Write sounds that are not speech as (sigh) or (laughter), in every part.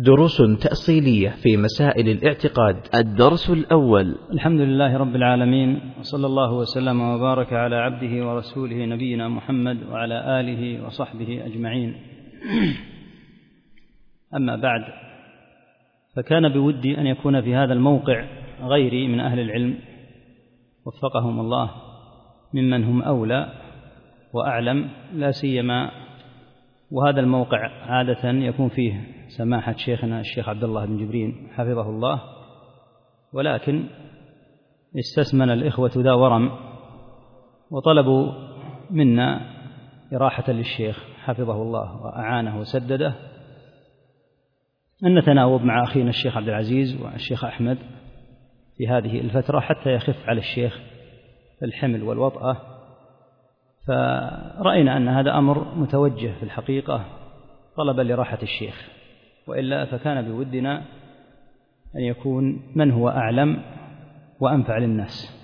دروس تأصيلية في مسائل الاعتقاد. الدرس الأول. الحمد لله رب العالمين وصلى الله وسلم وبارك على عبده ورسوله نبينا محمد وعلى آله وصحبه أجمعين. (clears throat) أما بعد فكان بودي أن يكون في هذا الموقع غيري من أهل العلم وفقهم الله ممن هم أولى وأعلم لا سيما وهذا الموقع عادة يكون فيه سماحة شيخنا الشيخ عبد الله بن جبرين حفظه الله. ولكن استسمن الإخوة ذا ورم وطلبوا منا إراحة للشيخ حفظه الله وأعانه وسدده. أن نتناوب مع أخينا الشيخ عبد العزيز والشيخ أحمد في هذه الفترة حتى يخف على الشيخ الحمل والوطأة. فرأينا أن هذا أمر متوجه في الحقيقة طلبا لراحة الشيخ. وإلا فكان بودنا أن يكون من هو أعلم وأنفع للناس.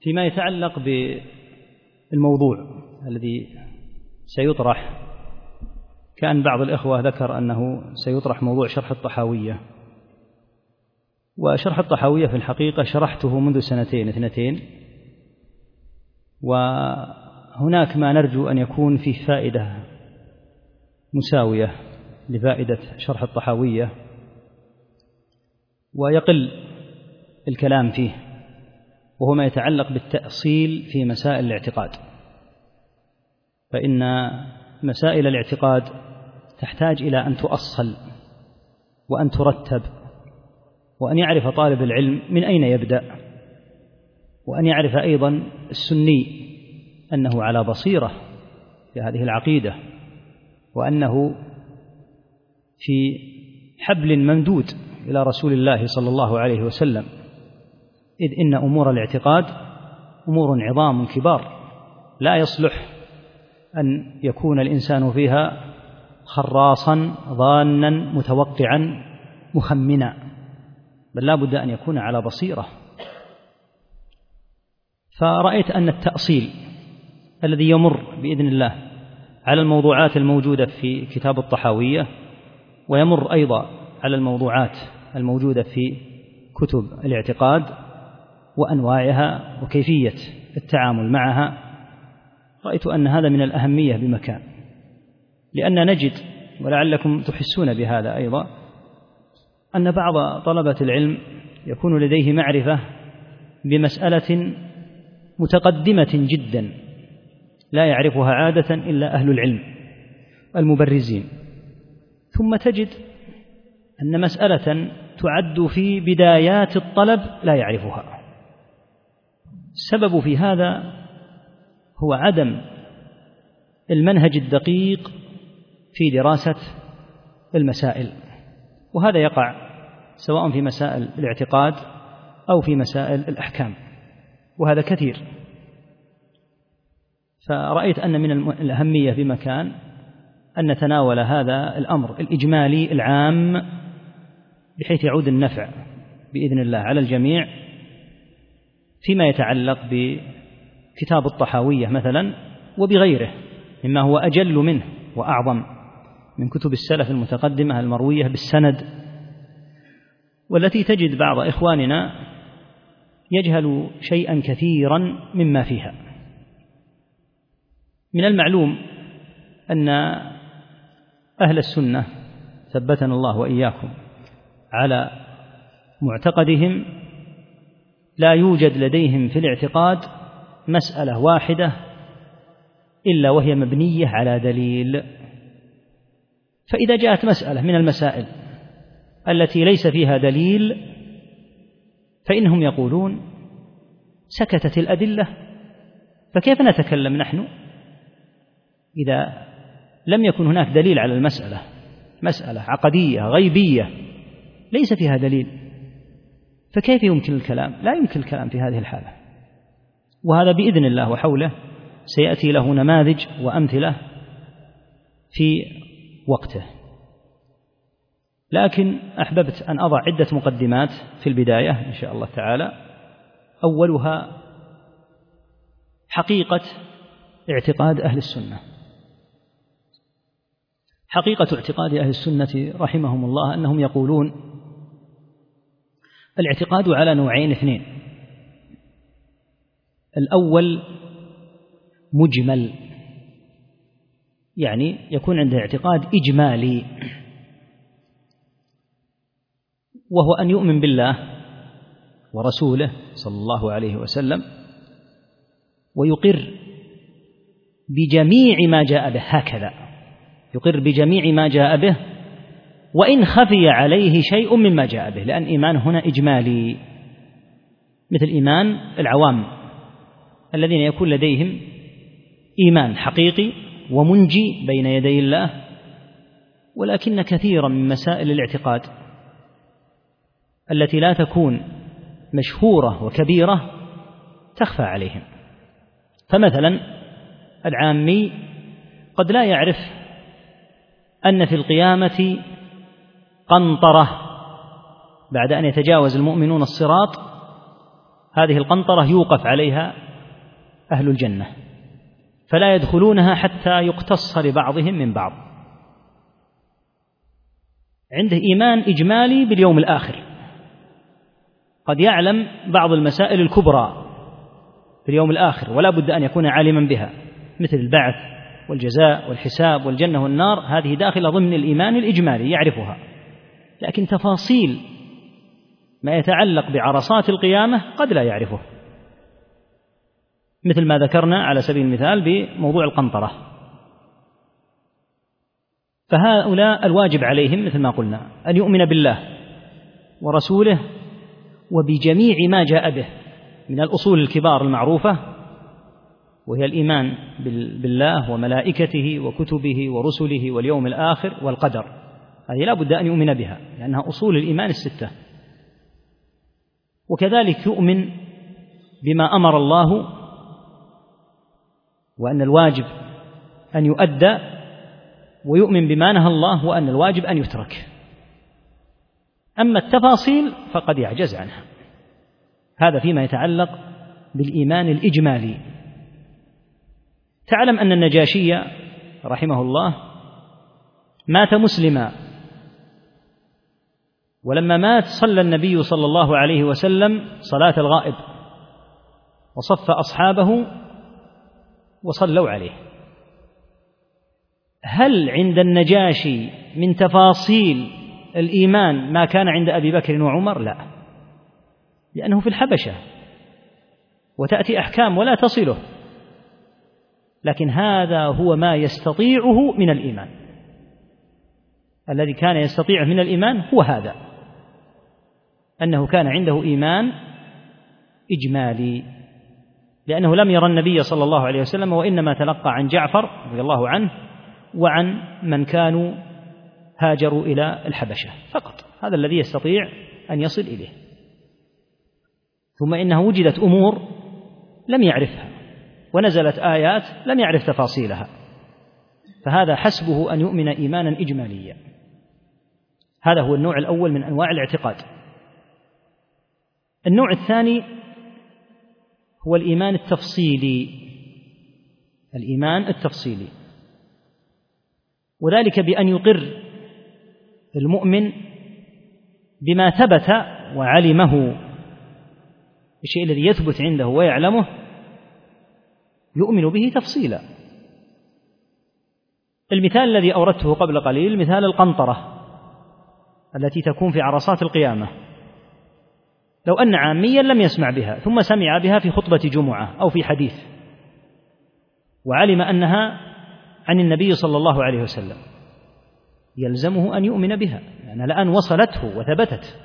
فيما يتعلق بالموضوع الذي سيطرح كأن بعض الإخوة ذكر أنه سيطرح موضوع شرح الطحاوية. وشرح الطحاوية في الحقيقة شرحته منذ سنتين اثنتين. وهناك ما نرجو أن يكون فيه فائدة مساوية. لفائدة شرح الطحاوية ويقل الكلام فيه وهو ما يتعلق بالتأصيل في مسائل الاعتقاد. فإن مسائل الاعتقاد تحتاج إلى أن تؤصل وأن ترتب وأن يعرف طالب العلم من أين يبدأ وأن يعرف أيضا السني أنه على بصيرة في هذه العقيدة وأنه في حبل ممدود إلى رسول الله صلى الله عليه وسلم إذ إن أمور الاعتقاد أمور عظام كبار لا يصلح أن يكون الإنسان فيها خراصا ظانا متوقعا مخمنا بل لا بد أن يكون على بصيرة. فرأيت أن التأصيل الذي يمر بإذن الله على الموضوعات الموجودة في كتاب الطحاوية ويمر أيضا على الموضوعات الموجودة في كتب الاعتقاد وأنواعها وكيفية التعامل معها. رأيت أن هذا من الأهمية بمكان لأن نجد ولعلكم تحسون بهذا أيضا أن بعض طلبة العلم يكون لديه معرفة بمسألة متقدمة جدا لا يعرفها عادة إلا أهل العلم المبرزين. ثم تجد أن مسألة تعد في بدايات الطلب لا يعرفها. السبب في هذا هو عدم المنهج الدقيق في دراسة المسائل وهذا يقع سواء في مسائل الاعتقاد أو في مسائل الأحكام وهذا كثير. فرأيت أن من الأهمية بمكان أن نتناول هذا الأمر الإجمالي العام بحيث يعود النفع بإذن الله على الجميع فيما يتعلق بكتاب الطحاوية مثلا وبغيره مما هو أجل منه وأعظم من كتب السلف المتقدمة المروية بالسند والتي تجد بعض إخواننا يجهل شيئا كثيرا مما فيها. من المعلوم أن أهل السنة ثبتنا الله وإياكم على معتقدهم لا يوجد لديهم في الاعتقاد مسألة واحدة إلا وهي مبنية على دليل. فإذا جاءت مسألة من المسائل التي ليس فيها دليل فإنهم يقولون سكتت الأدلة فكيف نتكلم نحن إذا لم يكن هناك دليل على المسألة. مسألة عقدية غيبية. ليس فيها دليل. فكيف يمكن الكلام؟ لا يمكن الكلام في هذه الحالة. وهذا بإذن الله وحوله سيأتي له نماذج وأمثلة في وقته. لكن أحببت أن أضع عدة مقدمات في البداية إن شاء الله تعالى. أولها حقيقة اعتقاد أهل السنة. حقيقة اعتقاد أهل السنة رحمهم الله أنهم يقولون الاعتقاد على نوعين اثنين. الأول مجمل يعني يكون عنده اعتقاد إجمالي وهو أن يؤمن بالله ورسوله صلى الله عليه وسلم ويقر بجميع ما جاء به هكذا. يقر بجميع ما جاء به وإن خفي عليه شيء مما جاء به لأن إيمان هنا إجمالي. مثل إيمان العوام الذين يكون لديهم إيمان حقيقي ومنجي بين يدي الله ولكن كثيرا من مسائل الاعتقاد التي لا تكون مشهورة وكبيرة تخفى عليهم. فمثلا العامي قد لا يعرف أن في القيامة قنطرة. بعد أن يتجاوز المؤمنون الصراط هذه القنطرة يوقف عليها أهل الجنة فلا يدخلونها حتى يقتص لبعضهم من بعض. عنده إيمان إجمالي باليوم الآخر. قد يعلم بعض المسائل الكبرى في اليوم الآخر ولا بد أن يكون عالما بها مثل البعث والجزاء والحساب والجنة والنار هذه داخلة ضمن الإيمان الإجمالي يعرفها. لكن تفاصيل ما يتعلق بعرصات القيامة قد لا يعرفه. مثل ما ذكرنا على سبيل المثال بموضوع القنطرة. فهؤلاء الواجب عليهم مثل ما قلنا أن يؤمن بالله ورسوله وبجميع ما جاء به من الأصول الكبار المعروفة وهي الإيمان بالله وملائكته وكتبه ورسله واليوم الآخر والقدر. هذه لا بد أن يؤمن بها لأنها أصول الإيمان الستة. وكذلك يؤمن بما أمر الله وأن الواجب أن يؤدى ويؤمن بما نهى الله وأن الواجب أن يترك. أما التفاصيل فقد يعجز عنها. هذا فيما يتعلق بالإيمان الإجمالي. تعلم أن النجاشي رحمه الله مات مسلما. ولما مات صلى النبي صلى الله عليه وسلم صلاة الغائب وصف أصحابه وصلوا عليه. هل عند النجاشي من تفاصيل الإيمان ما كان عند أبي بكر وعمر؟ لا لأنه في الحبشة وتأتي أحكام ولا تصله. لكن هذا هو ما يستطيعه من الإيمان. الذي كان يستطيعه من الإيمان هو هذا. أنه كان عنده إيمان إجمالي. لأنه لم يرى النبي صلى الله عليه وسلم وإنما تلقى عن جعفر رضي الله عنه وعن من كانوا هاجروا إلى الحبشة فقط. هذا الذي يستطيع أن يصل إليه. ثم إنه وجدت أمور لم يعرفها. ونزلت آيات لم يعرف تفاصيلها. فهذا حسبه أن يؤمن إيمانا إجماليا. هذا هو النوع الأول من أنواع الاعتقاد. النوع الثاني هو الإيمان التفصيلي. الإيمان التفصيلي. وذلك بأن يقر المؤمن بما ثبت وعلمه. الشيء الذي يثبت عنده ويعلمه يؤمن به تفصيلا. المثال الذي أوردته قبل قليل مثال القنطرة التي تكون في عرصات القيامة. لو أن عاميا لم يسمع بها ثم سمع بها في خطبة جمعة أو في حديث وعلم أنها عن النبي صلى الله عليه وسلم. يلزمه أن يؤمن بها لأنها الآن وصلته وثبتت.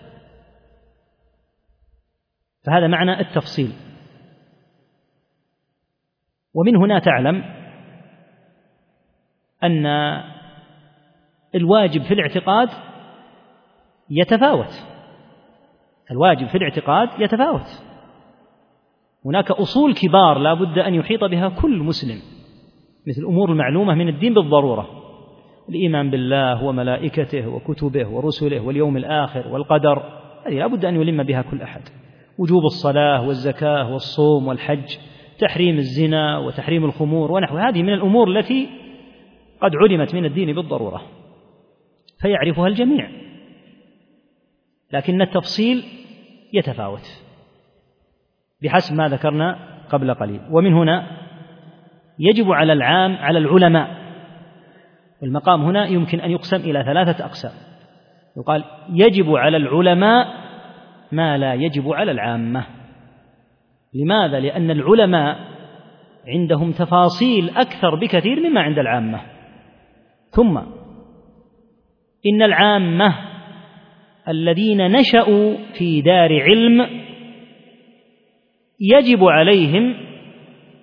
فهذا معنى التفصيل. ومن هنا تعلم أن الواجب في الاعتقاد يتفاوت. الواجب في الاعتقاد يتفاوت. هناك أصول كبار لا بد أن يحيط بها كل مسلم مثل الأمور المعلومة من الدين بالضرورة. الإيمان بالله وملائكته وكتبه ورسله واليوم الآخر والقدر هذه لا بد أن يلم بها كل أحد. وجوب الصلاة والزكاة والصوم والحج. تحريم الزنا وتحريم الخمور ونحو. هذه من الأمور التي قد علمت من الدين بالضرورة فيعرفها الجميع. لكن التفصيل يتفاوت بحسب ما ذكرنا قبل قليل. ومن هنا يجب على العام على العلماء المقام هنا يمكن أن يقسم إلى ثلاثة أقسام. يقال يجب على العلماء ما لا يجب على العامة. لماذا؟ لأن العلماء عندهم تفاصيل أكثر بكثير مما عند العامة. ثم إن العامة الذين نشأوا في دار علم يجب عليهم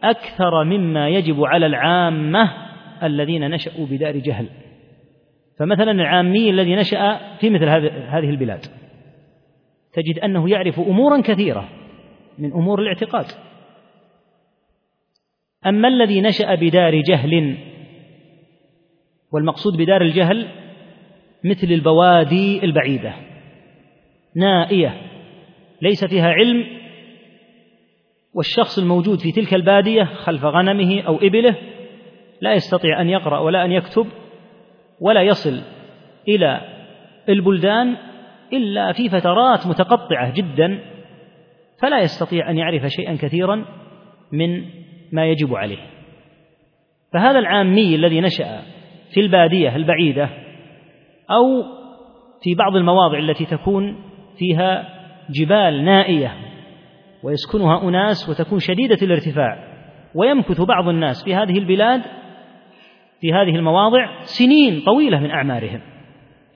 أكثر مما يجب على العامة الذين نشأوا بدار جهل. فمثلا العامي الذي نشأ في مثل هذه البلاد تجد أنه يعرف أمورا كثيرة. من أمور الاعتقاد. أما الذي نشأ بدار جهل والمقصود بدار الجهل مثل البوادي البعيدة نائية ليس فيها علم والشخص الموجود في تلك البادية خلف غنمه أو إبله لا يستطيع أن يقرأ ولا أن يكتب ولا يصل إلى البلدان إلا في فترات متقطعة جدا فلا يستطيع أن يعرف شيئا كثيرا من ما يجب عليه. فهذا العامي الذي نشأ في البادية البعيدة أو في بعض المواضع التي تكون فيها جبال نائية ويسكنها أناس وتكون شديدة الارتفاع ويمكث بعض الناس في هذه البلاد في هذه المواضع سنين طويلة من أعمارهم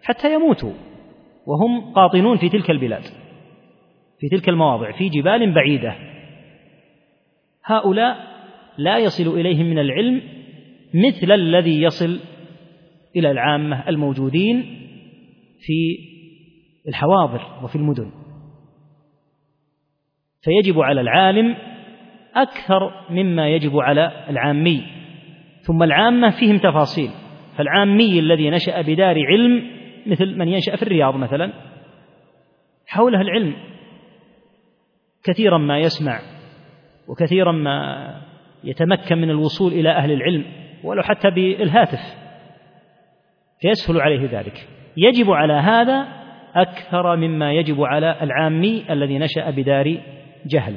حتى يموتوا وهم قاطنون في تلك البلاد. في تلك المواضع في جبال بعيدة. هؤلاء لا يصل إليهم من العلم مثل الذي يصل إلى العامة الموجودين في الحواضر وفي المدن. فيجب على العالم أكثر مما يجب على العامي. ثم العامة فيهم تفاصيل. فالعامي الذي نشأ بدار علم مثل من ينشأ في الرياض مثلا حوله العلم. كثيرا ما يسمع وكثيرا ما يتمكن من الوصول إلى أهل العلم ولو حتى بالهاتف فيسهل عليه ذلك. يجب على هذا أكثر مما يجب على العامي الذي نشأ بدار جهل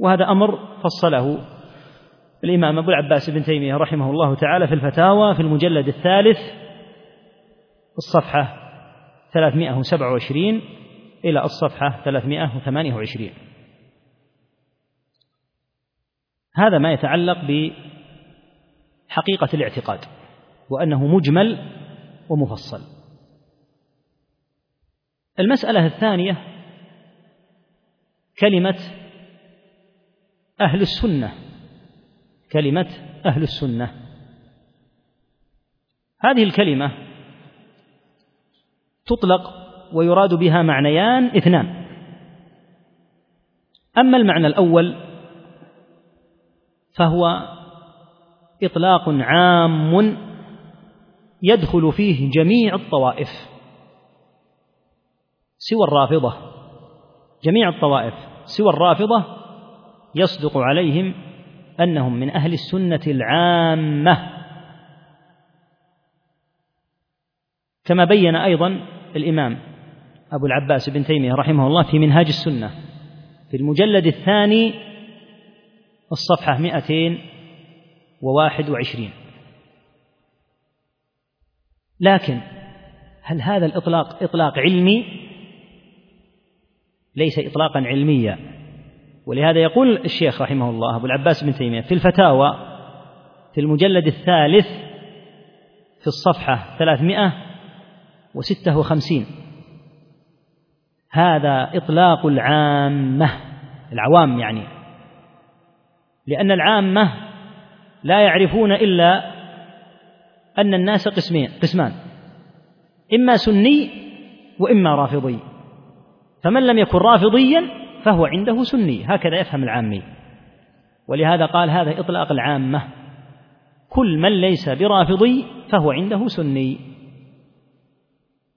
وهذا أمر فصله. الإمام أبو العباس بن تيمية رحمه الله تعالى في الفتاوى في المجلد الثالث الصفحة 327 إلى الصفحة 328 هذا ما يتعلق بحقيقة الاعتقاد وأنه مجمل ومفصل. المسألة الثانية كلمة أهل السنة. كلمة أهل السنة. هذه الكلمة تطلق ويراد بها معنيان اثنان. أما المعنى الأول فهو إطلاق عام يدخل فيه جميع الطوائف سوى الرافضة. جميع الطوائف سوى الرافضة يصدق عليهم أنهم من أهل السنة العامة. كما بين أيضا الإمام أبو العباس بن تيمية رحمه الله في منهاج السنة في المجلد الثاني الصفحة 221 لكن هل هذا الإطلاق إطلاق علمي؟ ليس إطلاقا علميا. ولهذا يقول الشيخ رحمه الله أبو العباس بن تيمية في الفتاوى في المجلد الثالث في الصفحة 356 هذا إطلاق العامة العوام يعني. لأن العامة لا يعرفون إلا أن الناس قسمين قسمان. إما سني وإما رافضي. فمن لم يكن رافضيا فهو عنده سني. هكذا يفهم العامي. ولهذا قال هذا إطلاق العامة. كل من ليس برافضي فهو عنده سني.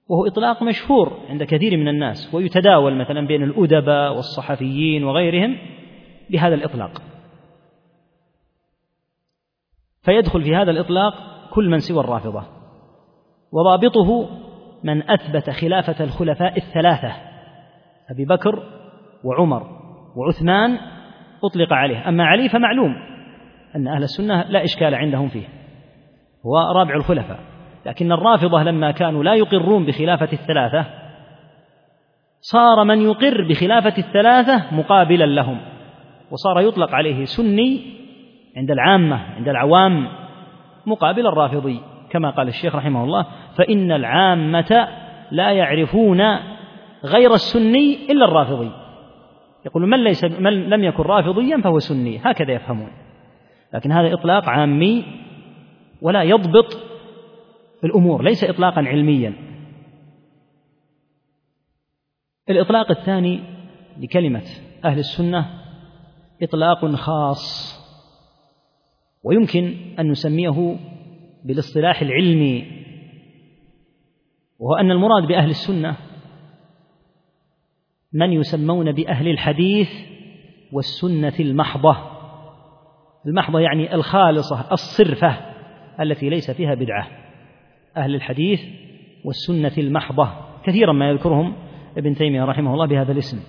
وهو إطلاق مشهور عند كثير من الناس. ويتداول مثلا بين الأدباء والصحفيين وغيرهم بهذا الإطلاق. فيدخل في هذا الإطلاق كل من سوى الرافضة. وضابطه من أثبت خلافة الخلفاء الثلاثة أبي بكر وعمر وعثمان أطلق عليه. أما علي فمعلوم أن أهل السنة لا إشكال عندهم فيه هو رابع الخلفاء. لكن الرافضة لما كانوا لا يقرون بخلافة الثلاثة صار من يقر بخلافة الثلاثة مقابلا لهم وصار يطلق عليه سني عند العامة عند العوام مقابل الرافضي كما قال الشيخ رحمه الله فإن العامة لا يعرفون غير السني إلا الرافضي. يقول من ليس من لم يكن رافضيا فهو سني هكذا يفهمون. لكن هذا إطلاق عامي ولا يضبط الأمور ليس إطلاقا علميا. الإطلاق الثاني لكلمة أهل السنة إطلاق خاص. ويمكن أن نسميه بالاصطلاح العلمي وهو أن المراد بأهل السنة من يسمون بأهل الحديث والسنة المحضة. المحضة يعني الخالصة الصرفة التي ليس فيها بدعة. أهل الحديث والسنة المحضة. كثيرا ما يذكرهم ابن تيمية رحمه الله بهذا الاسم.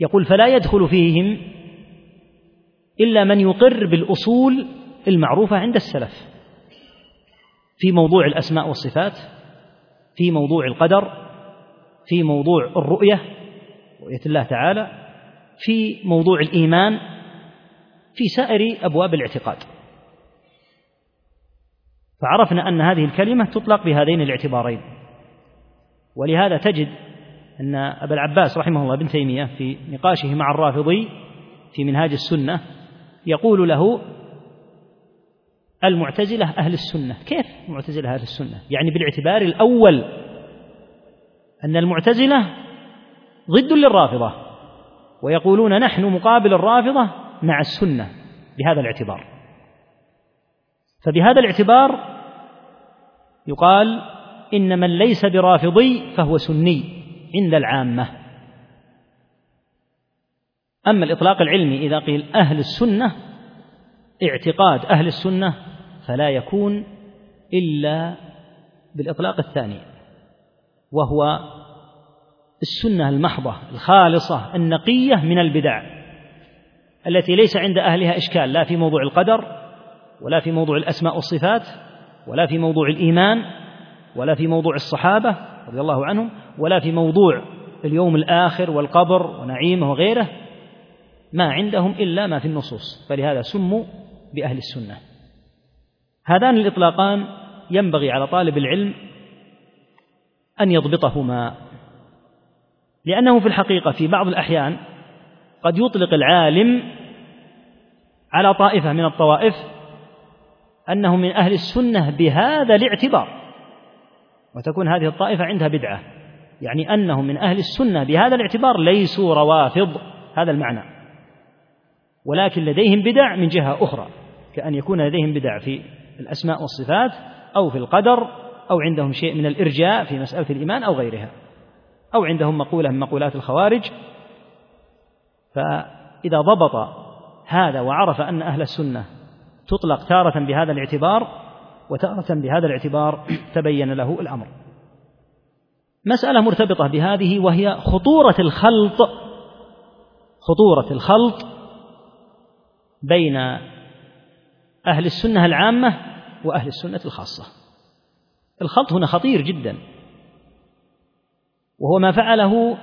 يقول فلا يدخل فيهم إلا من يقر بالأصول المعروفة عند السلف. في موضوع الأسماء والصفات في موضوع القدر في موضوع الرؤية رؤية الله تعالى في موضوع الإيمان في سائر أبواب الاعتقاد. فعرفنا أن هذه الكلمة تطلق بهذين الاعتبارين. ولهذا تجد أن أبا العباس رحمه الله بن تيمية في نقاشه مع الرافضي في منهاج السنة يقول له المعتزلة أهل السنة. كيف معتزلة أهل السنة؟ يعني بالاعتبار الأول أن المعتزلة ضد للرافضة ويقولون نحن مقابل الرافضة مع السنة بهذا الاعتبار. فبهذا الاعتبار يقال إن من ليس برافضي فهو سني عند العامة. أما الإطلاق العلمي إذا قيل أهل السنة اعتقاد أهل السنة فلا يكون إلا بالإطلاق الثاني وهو السنة المحضة الخالصة النقية من البدع التي ليس عند أهلها إشكال لا في موضوع القدر ولا في موضوع الأسماء والصفات ولا في موضوع الإيمان ولا في موضوع الصحابة رضي الله عنهم ولا في موضوع اليوم الآخر والقبر ونعيمه وغيره. ما عندهم إلا ما في النصوص فلهذا سموا بأهل السنة. هذان الإطلاقان ينبغي على طالب العلم أن يضبطهما لأنه في الحقيقة في بعض الأحيان قد يطلق العالم على طائفة من الطوائف أنه من أهل السنة بهذا الاعتبار وتكون هذه الطائفة عندها بدعة يعني أنهم من أهل السنة بهذا الاعتبار ليسوا روافض هذا المعنى. ولكن لديهم بدع من جهة أخرى كأن يكون لديهم بدع في الأسماء والصفات أو في القدر أو عندهم شيء من الإرجاء في مسألة الإيمان أو غيرها أو عندهم مقولة من مقولات الخوارج. فإذا ضبط هذا وعرف أن أهل السنة تطلق تارة بهذا الاعتبار وتارة بهذا الاعتبار تبين له الأمر. مسألة مرتبطة بهذه وهي خطورة الخلط خطورة الخلط بين أهل السنة العامة وأهل السنة الخاصة. الخلط هنا خطير جدا. وهو ما فعله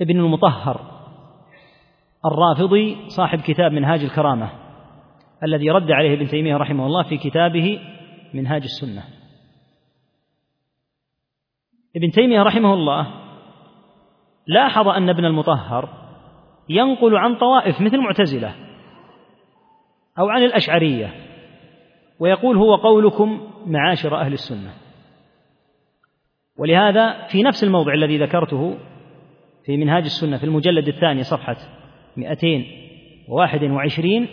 ابن المطهر الرافضي صاحب كتاب منهاج الكرامة الذي رد عليه ابن تيمية رحمه الله في كتابه منهاج السنة. ابن تيمية رحمه الله لاحظ أن ابن المطهر ينقل عن طوائف مثل المعتزلة أو عن الأشعرية ويقول هو قولكم معاشر أهل السنة. ولهذا في نفس الموضع الذي ذكرته في منهاج السنة في المجلد الثاني صفحة 221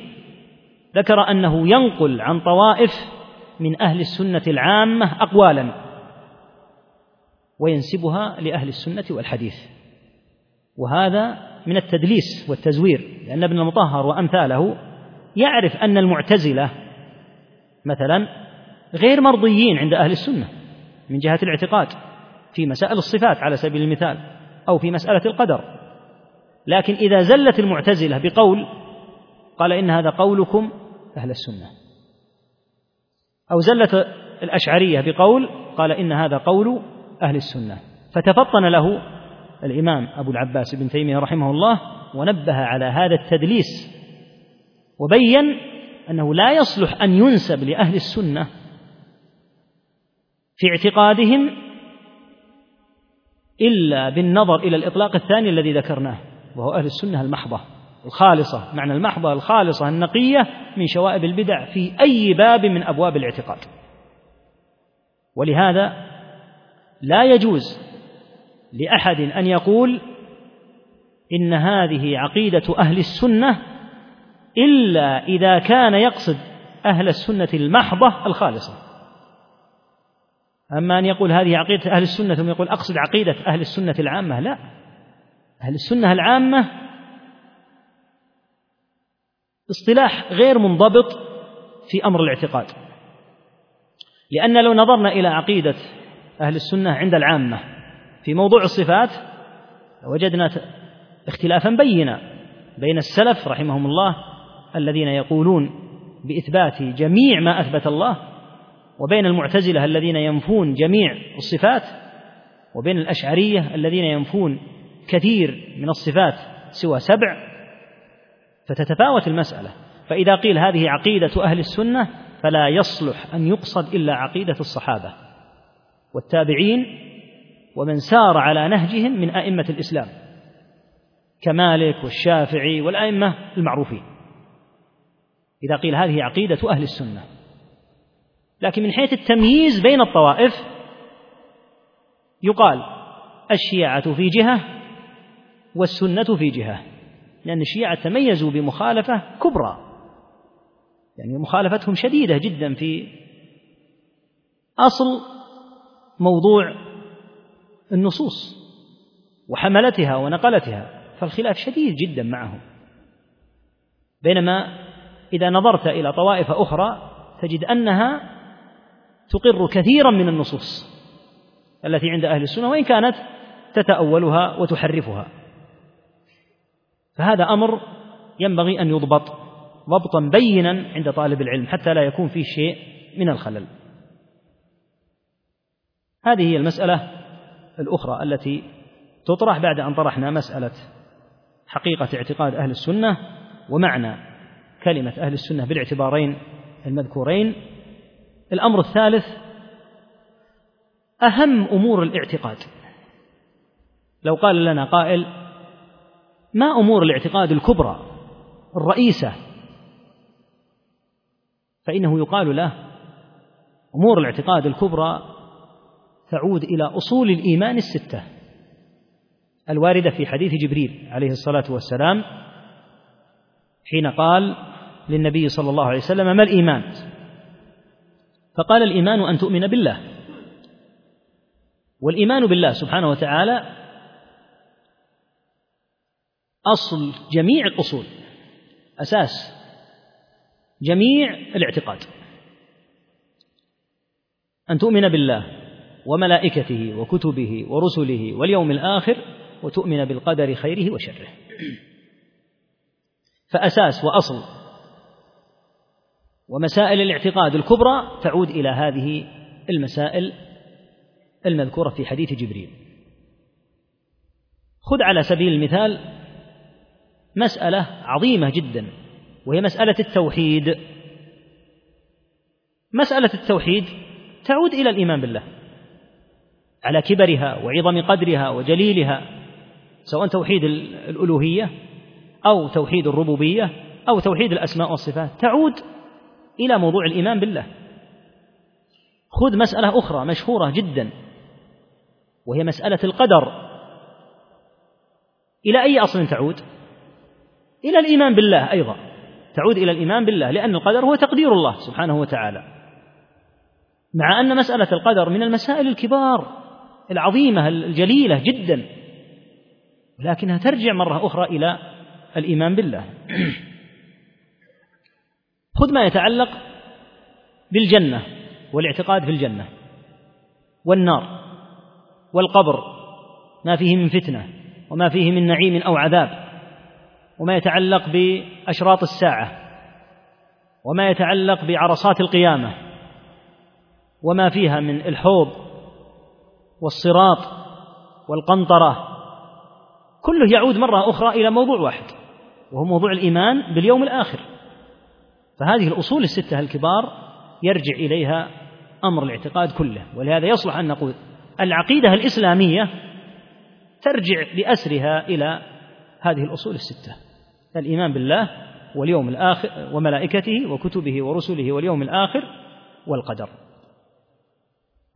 ذكر أنه ينقل عن طوائف من أهل السنة العامة أقوالا وينسبها لأهل السنة والحديث. وهذا من التدليس والتزوير لأن ابن المطهر وأمثاله يعرف أن المعتزلة مثلا غير مرضيين عند أهل السنة من جهة الاعتقاد في مسائل الصفات على سبيل المثال أو في مسألة القدر. لكن إذا زلت المعتزلة بقول قال إن هذا قولكم أهل السنة أو زلت الأشعرية بقول قال إن هذا قول أهل السنة فتفطن له الإمام أبو العباس بن تيمية رحمه الله ونبه على هذا التدليس وبين أنه لا يصلح أن ينسب لأهل السنة في اعتقادهم إلا بالنظر إلى الإطلاق الثاني الذي ذكرناه وهو أهل السنة المحضة الخالصة معنى المحضة الخالصة النقية من شوائب البدع في أي باب من أبواب الاعتقاد. ولهذا لا يجوز لأحد أن يقول إن هذه عقيدة أهل السنة إلا إذا كان يقصد أهل السنة المحضة الخالصة. أما أن يقول هذه عقيدة أهل السنة ثم يقول أقصد عقيدة أهل السنة العامة لا. أهل السنة العامة اصطلاح غير منضبط في أمر الاعتقاد. لأن لو نظرنا إلى عقيدة أهل السنة عند العامة في موضوع الصفات وجدنا اختلافا بينا بين السلف رحمهم الله الذين يقولون بإثبات جميع ما أثبت الله وبين المعتزلة الذين ينفون جميع الصفات وبين الأشعرية الذين ينفون كثير من الصفات سوى سبع. فتتفاوت المسألة. فإذا قيل هذه عقيدة أهل السنة فلا يصلح أن يقصد إلا عقيدة الصحابة. والتابعين ومن سار على نهجهم من أئمة الإسلام كمالك والشافعي والأئمة المعروفين. إذا قيل هذه عقيدة أهل السنة. لكن من حيث التمييز بين الطوائف يقال الشيعة في جهة والسنة في جهة لأن الشيعة تميزوا بمخالفة كبرى. يعني مخالفتهم شديدة جدا في أصل موضوع النصوص وحملتها ونقلتها فالخلاف شديد جدا معهم. بينما إذا نظرت إلى طوائف أخرى تجد أنها تقر كثيرا من النصوص التي عند أهل السنة وإن كانت تتأولها وتحرفها. فهذا أمر ينبغي أن يضبط ضبطا بينا عند طالب العلم حتى لا يكون فيه شيء من الخلل. هذه هي المسألة الأخرى التي تطرح بعد أن طرحنا مسألة حقيقة اعتقاد أهل السنة ومعنى كلمة أهل السنة بالاعتبارين المذكورين. الأمر الثالث أهم أمور الاعتقاد. لو قال لنا قائل ما أمور الاعتقاد الكبرى؟ الرئيسة. فإنه يقال له أمور الاعتقاد الكبرى تعود إلى أصول الإيمان الستة. الواردة في حديث جبريل عليه الصلاة والسلام حين قال للنبي صلى الله عليه وسلم ما الإيمان؟ فقال الإيمان أن تؤمن بالله. والإيمان بالله سبحانه وتعالى أصل جميع الأصول أساس جميع الاعتقاد. أن تؤمن بالله. وملائكته وكتبه ورسله واليوم الآخر وتؤمن بالقدر خيره وشره. فأساس وأصل ومسائل الاعتقاد الكبرى تعود إلى هذه المسائل المذكورة في حديث جبريل. خذ على سبيل المثال مسألة عظيمة جدا وهي مسألة التوحيد. مسألة التوحيد تعود إلى الإيمان بالله. على كبرها وعظم قدرها وجليلها سواء توحيد الألوهية أو توحيد الربوبية أو توحيد الأسماء والصفات تعود إلى موضوع الإيمان بالله. خذ مسألة أخرى مشهورة جدا وهي مسألة القدر. إلى أي أصل تعود؟ إلى الإيمان بالله أيضا. تعود إلى الإيمان بالله لأن القدر هو تقدير الله سبحانه وتعالى. مع أن مسألة القدر من المسائل الكبار العظيمة الجليلة جدا. ولكنها ترجع مرة أخرى إلى الإيمان بالله. (clears throat) خذ ما يتعلق بالجنة والاعتقاد في الجنة والنار والقبر ما فيه من فتنة وما فيه من نعيم أو عذاب وما يتعلق بأشراط الساعة وما يتعلق بعرصات القيامة وما فيها من الحوض والصراط والقنطرة. كله يعود مرة أخرى إلى موضوع واحد وهو موضوع الإيمان باليوم الآخر. فهذه الأصول الستة الكبار يرجع إليها أمر الاعتقاد كله ولهذا يصلح أن نقول العقيدة الإسلامية ترجع بأسرها إلى هذه الأصول الستة الإيمان بالله واليوم الآخر وملائكته وكتبه ورسله واليوم الآخر والقدر.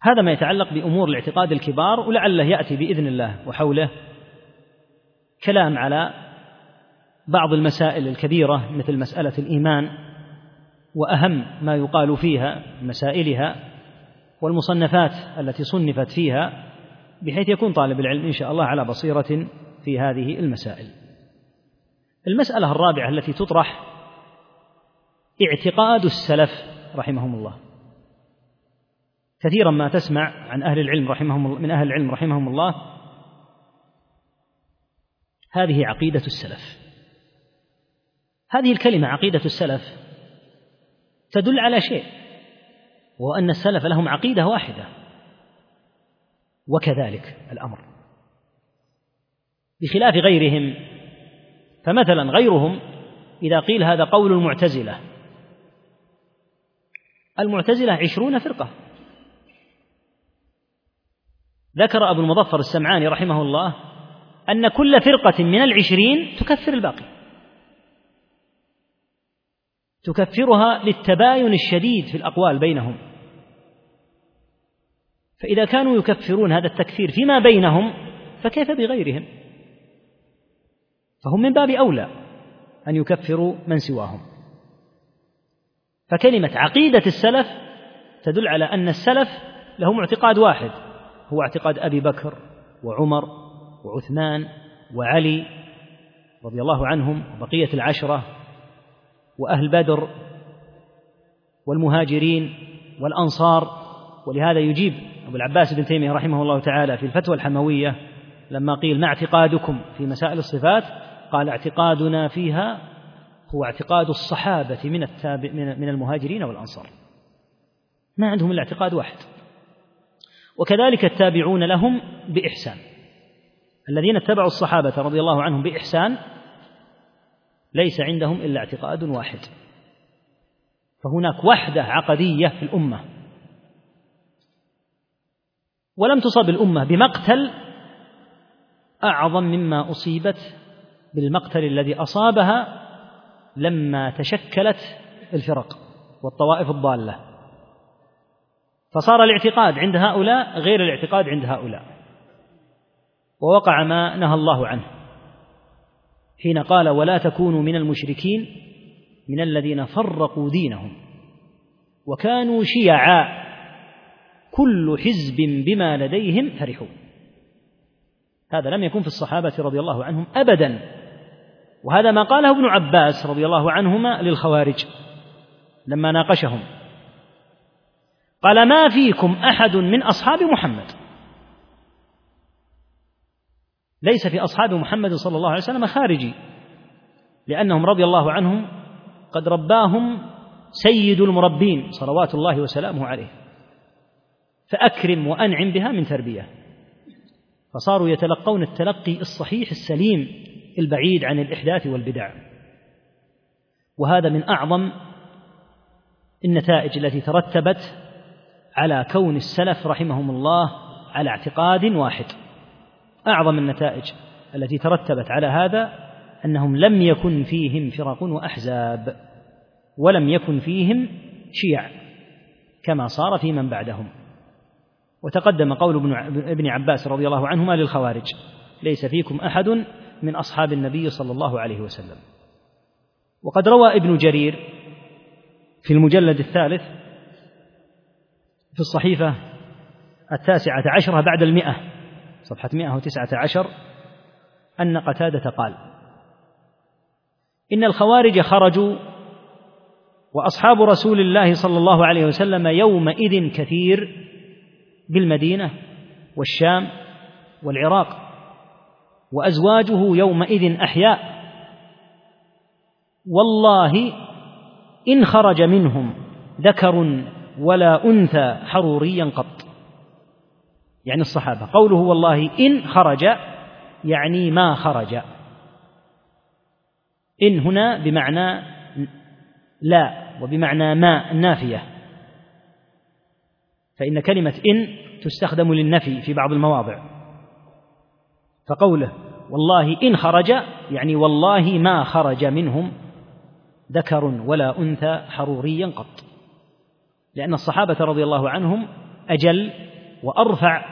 هذا ما يتعلق بأمور الاعتقاد الكبار ولعله يأتي بإذن الله وحوله كلام على بعض المسائل الكبيرة مثل مسألة الإيمان وأهم ما يقال فيها مسائلها والمصنفات التي صنفت فيها بحيث يكون طالب العلم إن شاء الله على بصيرة في هذه المسائل. المسألة الرابعة التي تطرح اعتقاد السلف رحمهم الله. كثيرا ما تسمع عن أهل العلم رحمهم من أهل العلم رحمهم الله. هذه عقيدة السلف. هذه الكلمة عقيدة السلف تدل على شيء وهو أن السلف لهم عقيدة واحدة وكذلك الأمر. بخلاف غيرهم فمثلا غيرهم إذا قيل هذا قول المعتزلة. المعتزلة عشرون فرقة. ذكر أبو المظفر السمعاني رحمه الله أن كل فرقة من العشرين تكفر الباقي. تكفرها للتباين الشديد في الأقوال بينهم. فإذا كانوا يكفرون هذا التكفير فيما بينهم فكيف بغيرهم؟ فهم من باب أولى أن يكفروا من سواهم. فكلمة عقيدة السلف تدل على أن السلف لهم اعتقاد واحد هو اعتقاد أبي بكر وعمر وعثمان وعلي رضي الله عنهم وبقية العشرة وأهل بدر والمهاجرين والأنصار. ولهذا يجيب أبو العباس بن تيمية رحمه الله تعالى في الفتوى الحموية لما قيل ما اعتقادكم في مسائل الصفات؟ قال اعتقادنا فيها هو اعتقاد الصحابة من التابع من المهاجرين والأنصار. ما عندهم إلا اعتقاد واحد. وكذلك التابعون لهم بإحسان. الذين اتبعوا الصحابة رضي الله عنهم بإحسان ليس عندهم إلا اعتقاد واحد. فهناك وحدة عقدية في الأمة. ولم تصب الأمة بمقتل أعظم مما أصيبت بالمقتل الذي أصابها لما تشكلت الفرق والطوائف الضالة. فصار الاعتقاد عند هؤلاء غير الاعتقاد عند هؤلاء. ووقع ما نهى الله عنه. حين قال ولا تكونوا من المشركين من الذين فرقوا دينهم وكانوا شيعا كل حزب بما لديهم فرحون. هذا لم يكن في الصحابة رضي الله عنهم أبدا. وهذا ما قاله ابن عباس رضي الله عنهما للخوارج لما ناقشهم. قال ما فيكم أحد من أصحاب محمد. ليس في أصحاب محمد صلى الله عليه وسلم خارجي لأنهم رضي الله عنهم قد رباهم سيد المربين صلوات الله وسلامه عليه. فأكرم وأنعم بها من تربية. فصاروا يتلقون التلقي الصحيح السليم البعيد عن الإحداث والبدع. وهذا من أعظم النتائج التي ترتبت على كون السلف رحمهم الله على اعتقاد واحد. أعظم النتائج التي ترتبت على هذا أنهم لم يكن فيهم فرق وأحزاب ولم يكن فيهم شيع كما صار في من بعدهم. وتقدم قول ابن عباس رضي الله عنهما للخوارج ليس فيكم أحد من أصحاب النبي صلى الله عليه وسلم. وقد روى ابن جرير في المجلد الثالث في الصحيفة التاسعة عشرة بعد المئة صفحة مئة وتسعة عشر أن قتادة قال إن الخوارج خرجوا وأصحاب رسول الله صلى الله عليه وسلم يومئذ كثير بالمدينة والشام والعراق وأزواجه يومئذ أحياء. والله إن خرج منهم ذكر ولا أنثى حروريا قط. يعني الصحابة قوله والله إن خرج يعني ما خرج. إن هنا بمعنى لا وبمعنى ما النافيه فإن كلمة إن تستخدم للنفي في بعض المواضع. فقوله والله إن خرج يعني والله ما خرج منهم ذكر ولا أنثى حروريا قط. لأن الصحابة رضي الله عنهم أجل وأرفع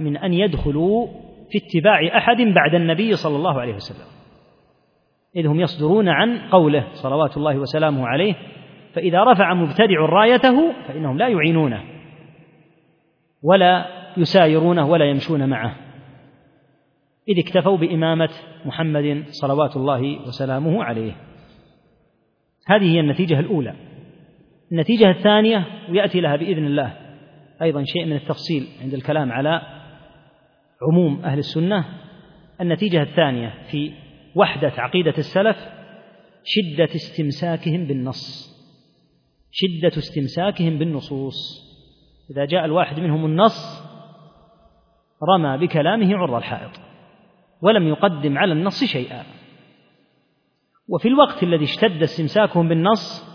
من أن يدخلوا في اتباع أحد بعد النبي صلى الله عليه وسلم. إذ هم يصدرون عن قوله صلوات الله وسلامه عليه فإذا رفع مبتدع رايته فإنهم لا يعينونه ولا يسايرونه ولا يمشون معه. إذ اكتفوا بإمامة محمد صلوات الله وسلامه عليه. هذه هي النتيجة الأولى. النتيجة الثانية ويأتي لها بإذن الله. أيضا شيء من التفصيل عند الكلام على عموم أهل السنة. النتيجة الثانية في وحدة عقيدة السلف شدة استمساكهم بالنص. شدة استمساكهم بالنصوص. إذا جاء الواحد منهم النص رمى بكلامه عرض الحائط ولم يقدم على النص شيئا. وفي الوقت الذي اشتد استمساكهم بالنص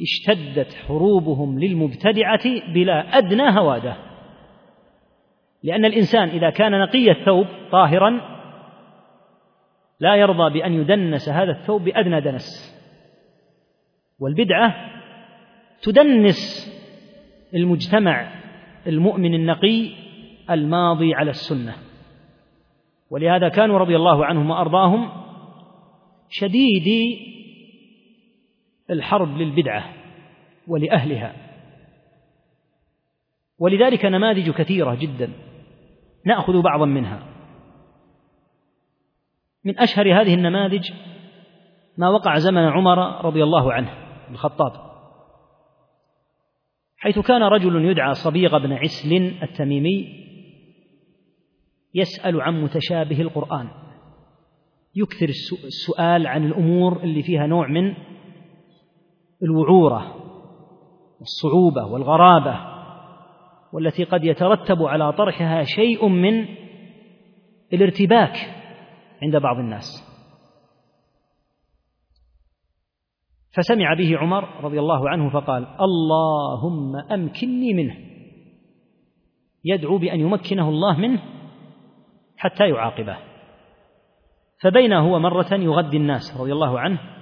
اشتدت حروبهم للمبتدعة بلا أدنى هوادة. لأن الإنسان إذا كان نقي الثوب طاهرا لا يرضى بأن يدنس هذا الثوب بأدنى دنس. والبدعة تدنس المجتمع المؤمن النقي الماضي على السنة. ولهذا كانوا رضي الله عنهم وأرضاهم شديدي الحرب للبدعة ولأهلها. ولذلك نماذج كثيرة جدا نأخذ بعضا منها. من أشهر هذه النماذج ما وقع زمن عمر رضي الله عنه الخطاب حيث كان رجل يدعى صبيغ بن عسل التميمي يسأل عن متشابه القرآن يكثر السؤال عن الأمور اللي فيها نوع من الوعورة والصعوبة والغرابة والتي قد يترتب على طرحها شيء من الارتباك عند بعض الناس. فسمع به عمر رضي الله عنه فقال اللهم أمكنني منه. يدعو بأن يمكنه الله منه حتى يعاقبه. فبين هو مرة يغدي الناس رضي الله عنه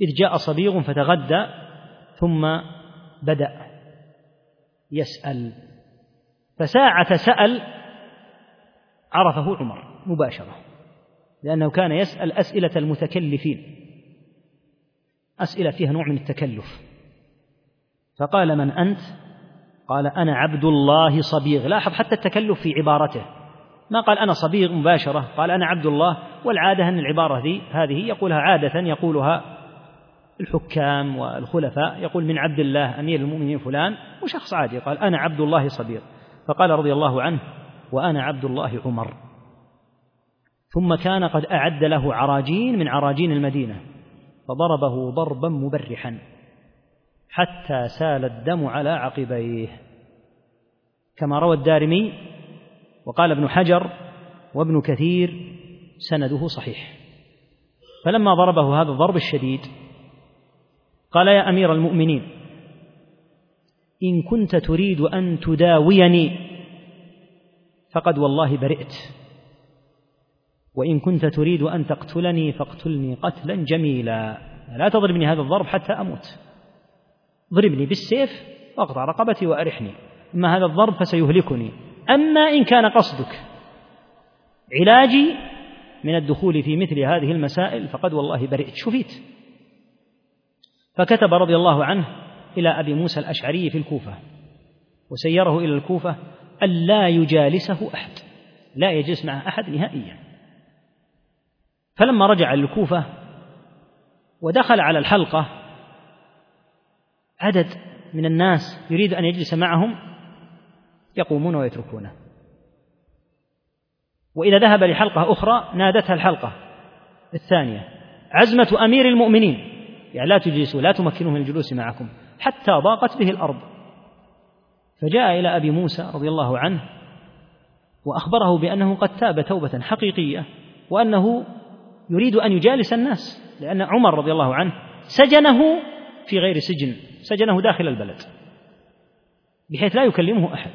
إذ جاء صبيغ فتغدى ثم بدأ يسأل. فساعة سأل عرفه عمر مباشرة لأنه كان يسأل أسئلة المتكلفين أسئلة فيها نوع من التكلف. فقال من أنت؟ قال أنا عبد الله صبيغ. لاحظ حتى التكلف في عبارته. ما قال أنا صبيغ مباشرة قال أنا عبد الله والعادة أن العبارة ذي هذه يقولها عادة يقولها الحكام والخلفاء يقول من عبد الله أمير المؤمنين فلان وشخص عادي قال أنا عبد الله صبيغ فقال رضي الله عنه وأنا عبد الله عمر. ثم كان قد أعد له عراجين من عراجين المدينة فضربه ضربا مبرحا حتى سال الدم على عقبيه. كما روى الدارمي وقال ابن حجر وابن كثير سنده صحيح. فلما ضربه هذا الضرب الشديد قال يا أمير المؤمنين إن كنت تريد أن تداويني فقد والله برئت وإن كنت تريد أن تقتلني فاقتلني قتلا جميلا. لا تضربني هذا الضرب حتى أموت. ضربني بالسيف واقطع رقبتي وأرحني. إما هذا الضرب فسيهلكني. أما إن كان قصدك علاجي من الدخول في مثل هذه المسائل فقد والله برئت. شفيت فكتب رضي الله عنه إلى أبي موسى الأشعري في الكوفة وسيره إلى الكوفة ألا يجالسه أحد لا يجلس معه أحد نهائيا. فلما رجع للكوفة ودخل على الحلقة عدد من الناس يريد أن يجلس معهم يقومون ويتركونه. وإذا ذهب لحلقة أخرى نادتها الحلقة الثانية عزمة أمير المؤمنين. يعني لا تجلسوا لا تمكنوا من الجلوس معكم حتى ضاقت به الأرض. فجاء إلى أبي موسى رضي الله عنه وأخبره بأنه قد تاب توبة حقيقية وأنه يريد أن يجالس الناس لأن عمر رضي الله عنه سجنه في غير سجن سجنه داخل البلد بحيث لا يكلمه أحد.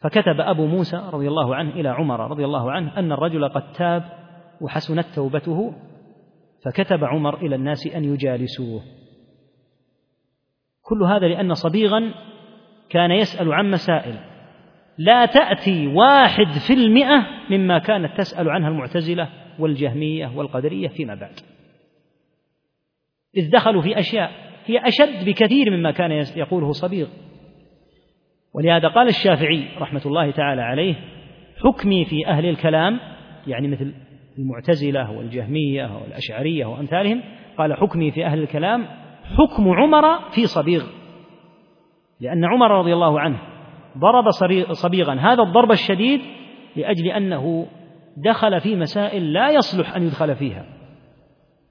فكتب أبو موسى رضي الله عنه إلى عمر رضي الله عنه أن الرجل قد تاب وحسنت توبته فكتب عمر إلى الناس أن يجالسوه. كل هذا لأن صبيغا كان يسأل عن مسائل. لا تأتي واحد في المئة مما كانت تسأل عنها المعتزلة والجهمية والقدرية فيما بعد. إذ دخلوا في أشياء هي أشد بكثير مما كان يقوله صبيغ. ولهذا قال الشافعي رحمة الله تعالى عليه حكمي في أهل الكلام يعني مثل المعتزلة والجهمية والأشعرية وأمثالهم قال حكمي في أهل الكلام حكم عمر في صبيغ. لأن عمر رضي الله عنه ضرب صبيغا. هذا الضرب الشديد لأجل أنه دخل في مسائل لا يصلح أن يدخل فيها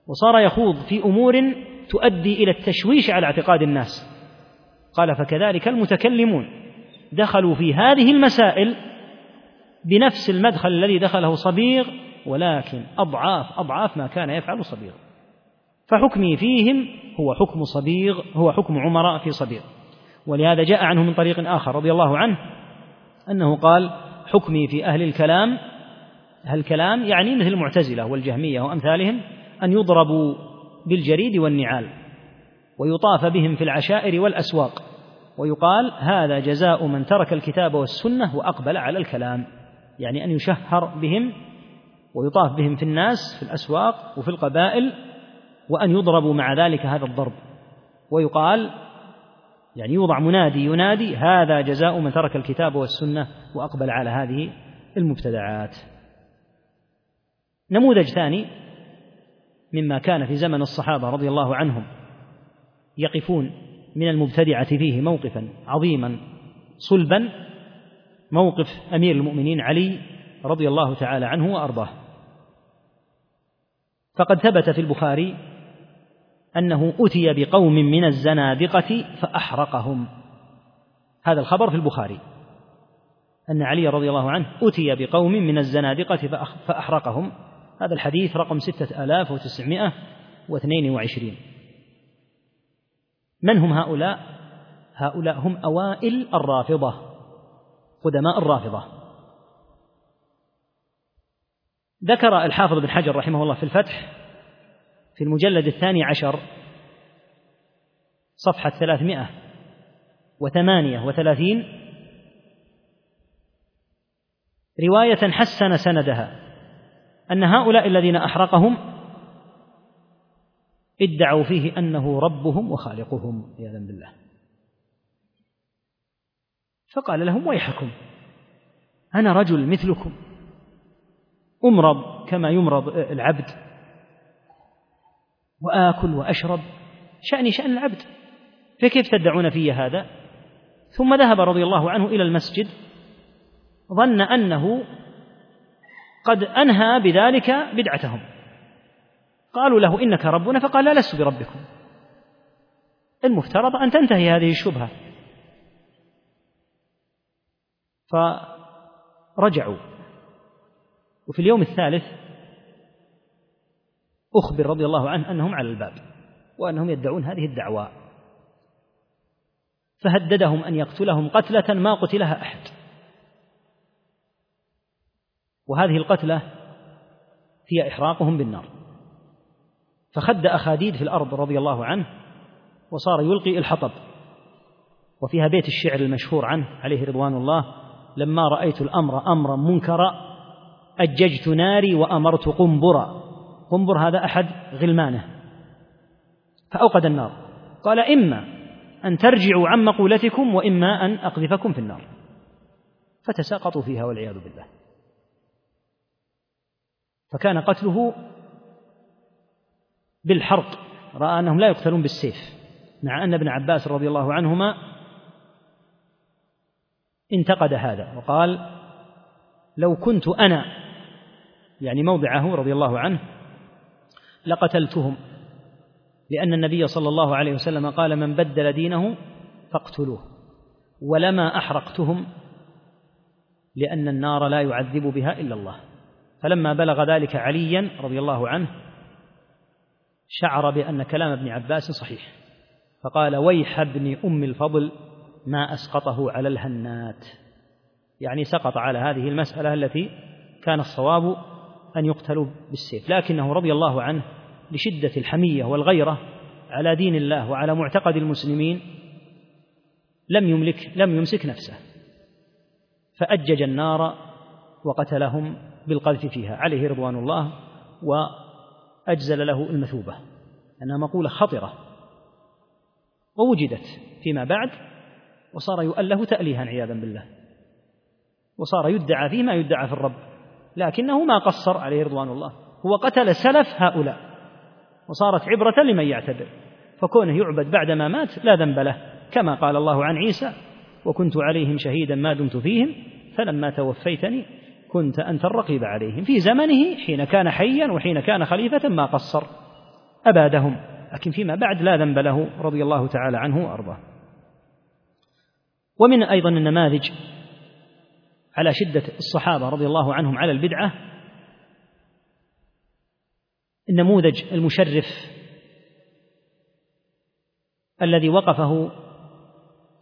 وصار يخوض في أمور تؤدي إلى التشويش على اعتقاد الناس. قال فكذلك المتكلمون دخلوا في هذه المسائل بنفس المدخل الذي دخله صبيغ ولكن أضعاف أضعاف ما كان يفعل صبيغ. فحكمي فيهم هو حكم صبيغ هو حكم عمر في صبيغ. ولهذا جاء عنه من طريق آخر رضي الله عنه أنه قال حكمي في أهل الكلام أهل الكلام يعني مثل المعتزلة والجهمية وأمثالهم أن يضربوا بالجريد والنعال ويطاف بهم في العشائر والأسواق ويقال هذا جزاء من ترك الكتاب والسنة وأقبل على الكلام. يعني أن يشهر بهم ويطاف بهم في الناس في الأسواق وفي القبائل وأن يضربوا مع ذلك هذا الضرب. ويقال يعني يوضع منادي ينادي هذا جزاء من ترك الكتاب والسنة وأقبل على هذه المبتدعات. نموذج ثاني مما كان في زمن الصحابة رضي الله عنهم يقفون من المبتدعة فيه موقفا عظيما صلبا موقف أمير المؤمنين علي رضي الله تعالى عنه وأرضاه. فقد ثبت في البخاري أنه أتي بقوم من الزنادقة فأحرقهم. هذا الخبر في البخاري. أن علي رضي الله عنه أتي بقوم من الزنادقة فأحرقهم. هذا الحديث رقم ستة آلاف وتسعمائة واثنين وعشرين. من هم هؤلاء؟ هؤلاء هم أوائل الرافضة قدماء الرافضة. ذكر الحافظ بن حجر رحمه الله في الفتح في المجلد الثاني عشر صفحة ثلاثمائة وثمانية وثلاثين رواية حسن سندها أن هؤلاء الذين أحرقهم ادعوا فيه أنه ربهم وخالقهم عياذا بالله. فقال لهم ويحكم أنا رجل مثلكم. أمرض كما يمرض العبد. وآكل وأشرب. شأني شأن العبد. فكيف تدعون في هذا؟ ثم ذهب رضي الله عنه إلى المسجد. ظن أنه قد أنهى بذلك بدعتهم. قالوا له إنك ربنا فقال لا لست بربكم. المفترض أن تنتهي هذه الشبهة. فرجعوا. وفي اليوم الثالث أخبر رضي الله عنه أنهم على الباب وأنهم يدعون هذه الدعوى فهددهم أن يقتلهم قتلة ما قتلها أحد. وهذه القتلة هي إحراقهم بالنار. فخد أخاديد في الأرض رضي الله عنه وصار يلقي الحطب. وفيها بيت الشعر المشهور عنه عليه رضوان الله لما رأيت الأمر أمرا منكرا أججت ناري وأمرت قنبرا قنبر هذا أحد غلمانه. فأوقد النار. قال إما أن ترجعوا عن مقولتكم وإما أن أقذفكم في النار. فتساقطوا فيها والعياذ بالله. فكان قتله بالحرق. رأى أنهم لا يقتلون بالسيف. مع أن ابن عباس رضي الله عنهما انتقد هذا. وقال لو كنت أنا يعني موضعه رضي الله عنه لقتلتهم لأن النبي صلى الله عليه وسلم قال من بدل دينه فاقتلوه ولما أحرقتهم لأن النار لا يعذب بها إلا الله. فلما بلغ ذلك عليا رضي الله عنه شعر بأن كلام ابن عباس صحيح فقال ويح ابن أم الفضل ما أسقطه على الهنات. يعني سقط على هذه المسألة التي كان الصواب أن يقتلوا بالسيف. لكنه رضي الله عنه لشدة الحمية والغيرة على دين الله وعلى معتقد المسلمين لم يملك لم يمسك نفسه. فأجج النار وقتلهم بالقذف فيها. عليه رضوان الله وأجزل له المثوبة. أنها مقولة خطرة. ووجدت فيما بعد وصار يؤله تأليها عياذا بالله. وصار يدعى فيه ما يدعى في الرب. لكنه ما قصر عليه رضوان الله. هو قتل سلف هؤلاء وصارت عبرة لمن يعتبر فكونه يعبد بعدما مات لا ذنب له كما قال الله عن عيسى وكنت عليهم شهيدا ما دمت فيهم فلما توفيتني كنت أنت الرقيب عليهم. في زمنه حين كان حيا وحين كان خليفة ما قصر أبادهم لكن فيما بعد لا ذنب له رضي الله تعالى عنه وأرضاه. ومن أيضا النماذج على شدة الصحابة رضي الله عنهم على البدعة النموذج المشرف الذي وقفه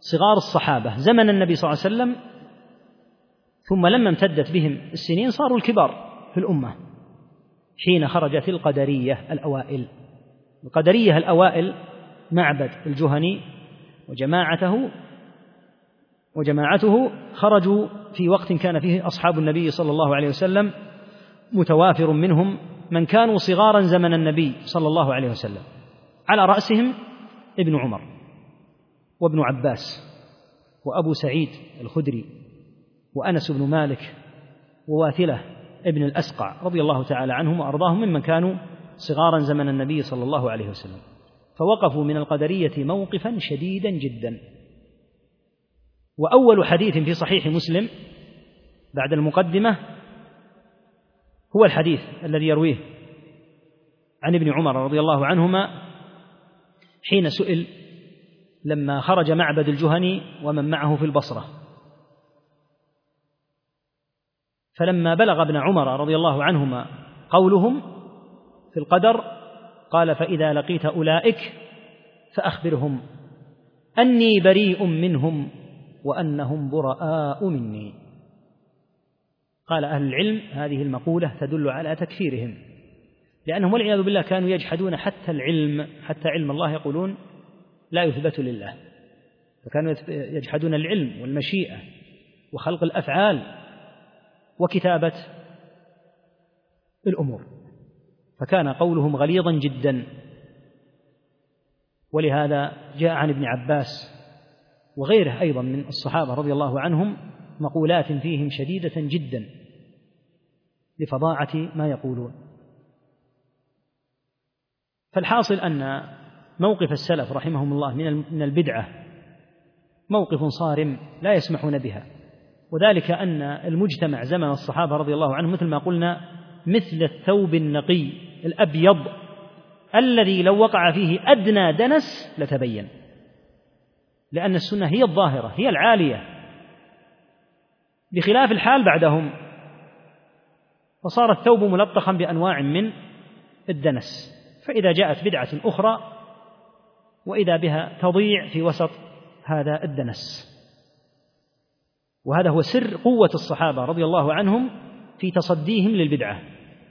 صغار الصحابة زمن النبي صلى الله عليه وسلم ثم لما امتدت بهم السنين صاروا الكبار في الأمة حين خرجت القدرية الأوائل. القدرية الأوائل معبد الجهني وجماعته وجماعته خرجوا في وقت كان فيه أصحاب النبي صلى الله عليه وسلم متوافر منهم من كانوا صغارا زمن النبي صلى الله عليه وسلم. على رأسهم ابن عمر وابن عباس وأبو سعيد الخدري وأنس بن مالك وواثلة ابن الأسقع رضي الله تعالى عنهم وأرضاهم ممن كانوا صغارا زمن النبي صلى الله عليه وسلم. فوقفوا من القدرية موقفا شديدا جدا. وأول حديث في صحيح مسلم بعد المقدمة هو الحديث الذي يرويه عن ابن عمر رضي الله عنهما حين سئل لما خرج معبد الجهني ومن معه في البصرة. فلما بلغ ابن عمر رضي الله عنهما قولهم في القدر قال فإذا لقيت أولئك فأخبرهم أني بريء منهم. وأنهم براء مني. قال أهل العلم هذه المقولة تدل على تكفيرهم لأنهم والعياذ بالله كانوا يجحدون حتى العلم حتى علم الله يقولون لا يثبت لله. فكانوا يجحدون العلم والمشيئة وخلق الأفعال وكتابة الأمور. فكان قولهم غليظا جدا. ولهذا جاء عن ابن عباس وغيره أيضا من الصحابة رضي الله عنهم مقولات فيهم شديدة جدا لفظاعة ما يقولون. فالحاصل أن موقف السلف رحمهم الله من البدعة موقف صارم لا يسمحون بها. وذلك أن المجتمع زمن الصحابة رضي الله عنهم مثل ما قلنا مثل الثوب النقي الأبيض الذي لو وقع فيه أدنى دنس لتبين. لأن السنة هي الظاهرة هي العالية. بخلاف الحال بعدهم فصار الثوب ملطخا بأنواع من الدنس. فإذا جاءت بدعة أخرى وإذا بها تضيع في وسط هذا الدنس. وهذا هو سر قوة الصحابة رضي الله عنهم في تصديهم للبدعة.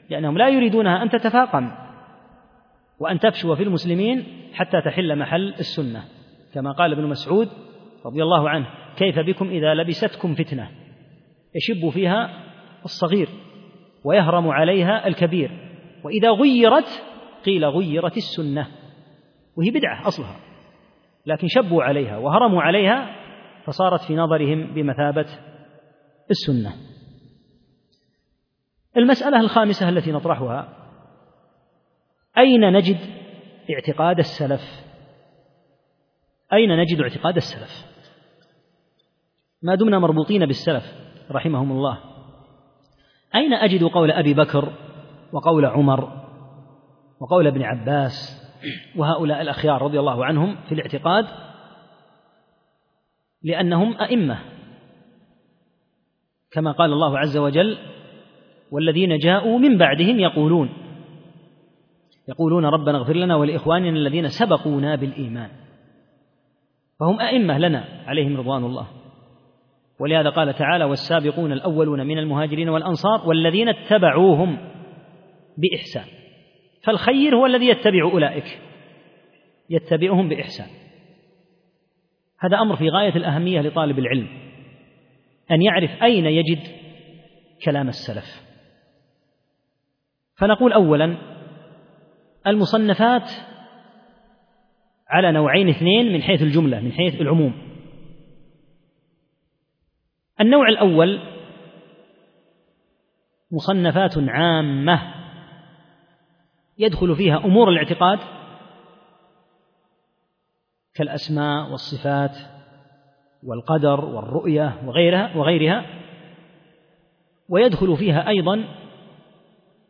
لأنهم لا يريدونها أن تتفاقم وأن تفشو في المسلمين حتى تحل محل السنة. كما قال ابن مسعود رضي الله عنه كيف بكم إذا لبستكم فتنة؟ يشب فيها الصغير ويهرم عليها الكبير وإذا غيرت قيل غيرت السنة وهي بدعة أصلها لكن شبوا عليها وهرموا عليها فصارت في نظرهم بمثابة السنة. المسألة الخامسة التي نطرحها أين نجد اعتقاد السلف؟ أين نجد اعتقاد السلف؟ ما دمنا مربوطين بالسلف رحمهم الله. أين أجد قول أبي بكر وقول عمر وقول ابن عباس وهؤلاء الأخيار رضي الله عنهم في الاعتقاد لأنهم أئمة؟ كما قال الله عز وجل والذين جاءوا من بعدهم يقولون يقولون ربنا اغفر لنا ولإخواننا الذين سبقونا بالإيمان. فهم أئمة لنا عليهم رضوان الله. ولهذا قال تعالى والسابقون الأولون من المهاجرين والأنصار والذين اتبعوهم بإحسان. فالخير هو الذي يتبع أولئك يتبعهم بإحسان. هذا أمر في غاية الأهمية لطالب العلم أن يعرف أين يجد كلام السلف. فنقول أولا المصنفات على نوعين اثنين من حيث الجملة من حيث العموم. النوع الأول مصنفات عامة يدخل فيها أمور الاعتقاد كالأسماء والصفات والقدر والرؤية وغيرها وغيرها ويدخل فيها أيضا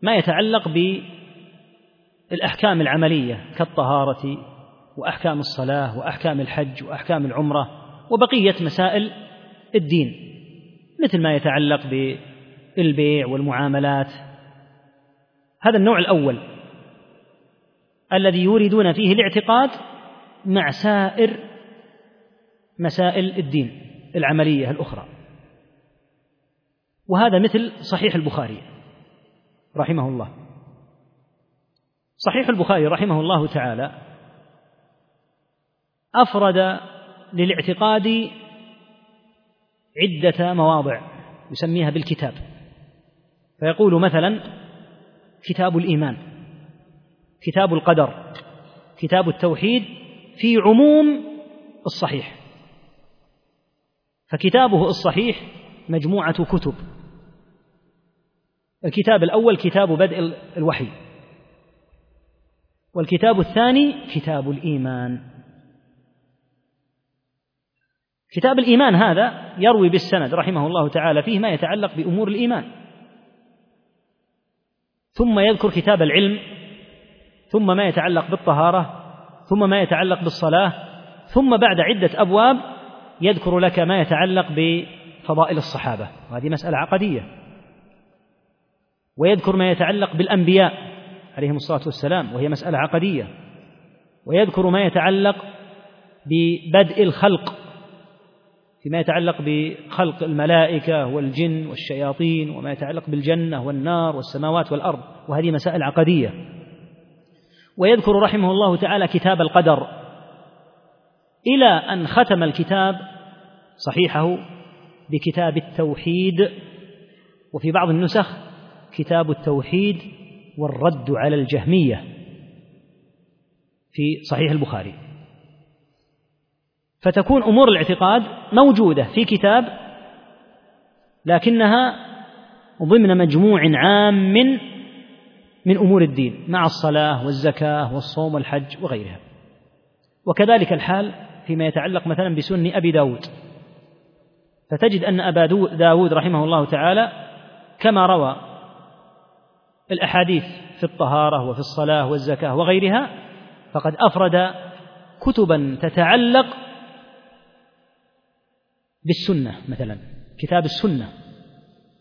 ما يتعلق بالأحكام العملية كالطهارة وأحكام الصلاة وأحكام الحج وأحكام العمرة وبقية مسائل الدين مثل ما يتعلق بالبيع والمعاملات. هذا النوع الأول الذي يوردون فيه الاعتقاد مع سائر مسائل الدين العملية الأخرى. وهذا مثل صحيح البخاري رحمه الله. صحيح البخاري رحمه الله تعالى أفرد للاعتقاد عدة مواضع يسميها بالكتاب. فيقول مثلا كتاب الإيمان كتاب القدر كتاب التوحيد في عموم الصحيح. فكتابه الصحيح مجموعة كتب. الكتاب الأول كتاب بدء الوحي والكتاب الثاني كتاب الإيمان. كتاب الإيمان هذا يروي بالسند رحمه الله تعالى فيه ما يتعلق بأمور الإيمان. ثم يذكر كتاب العلم ثم ما يتعلق بالطهارة ثم ما يتعلق بالصلاة ثم بعد عدة أبواب يذكر لك ما يتعلق بفضائل الصحابة. وهذه مسألة عقدية. ويذكر ما يتعلق بالأنبياء عليهم الصلاة والسلام وهي مسألة عقدية. ويذكر ما يتعلق ببدء الخلق فيما يتعلق بخلق الملائكة والجن والشياطين وما يتعلق بالجنة والنار والسماوات والأرض وهذه مسائل عقدية. ويذكر رحمه الله تعالى كتاب القدر. إلى أن ختم الكتاب صحيحه بكتاب التوحيد وفي بعض النسخ كتاب التوحيد والرد على الجهمية في صحيح البخاري. فتكون أمور الاعتقاد موجودة في كتاب لكنها ضمن مجموع عام من من أمور الدين مع الصلاة والزكاة والصوم والحج وغيرها. وكذلك الحال فيما يتعلق مثلا بسن أبي داود. فتجد أن أبا داود رحمه الله تعالى كما روى الأحاديث في الطهارة وفي الصلاة والزكاة وغيرها فقد أفرد كتبا تتعلق بالسنة مثلا. كتاب السنة.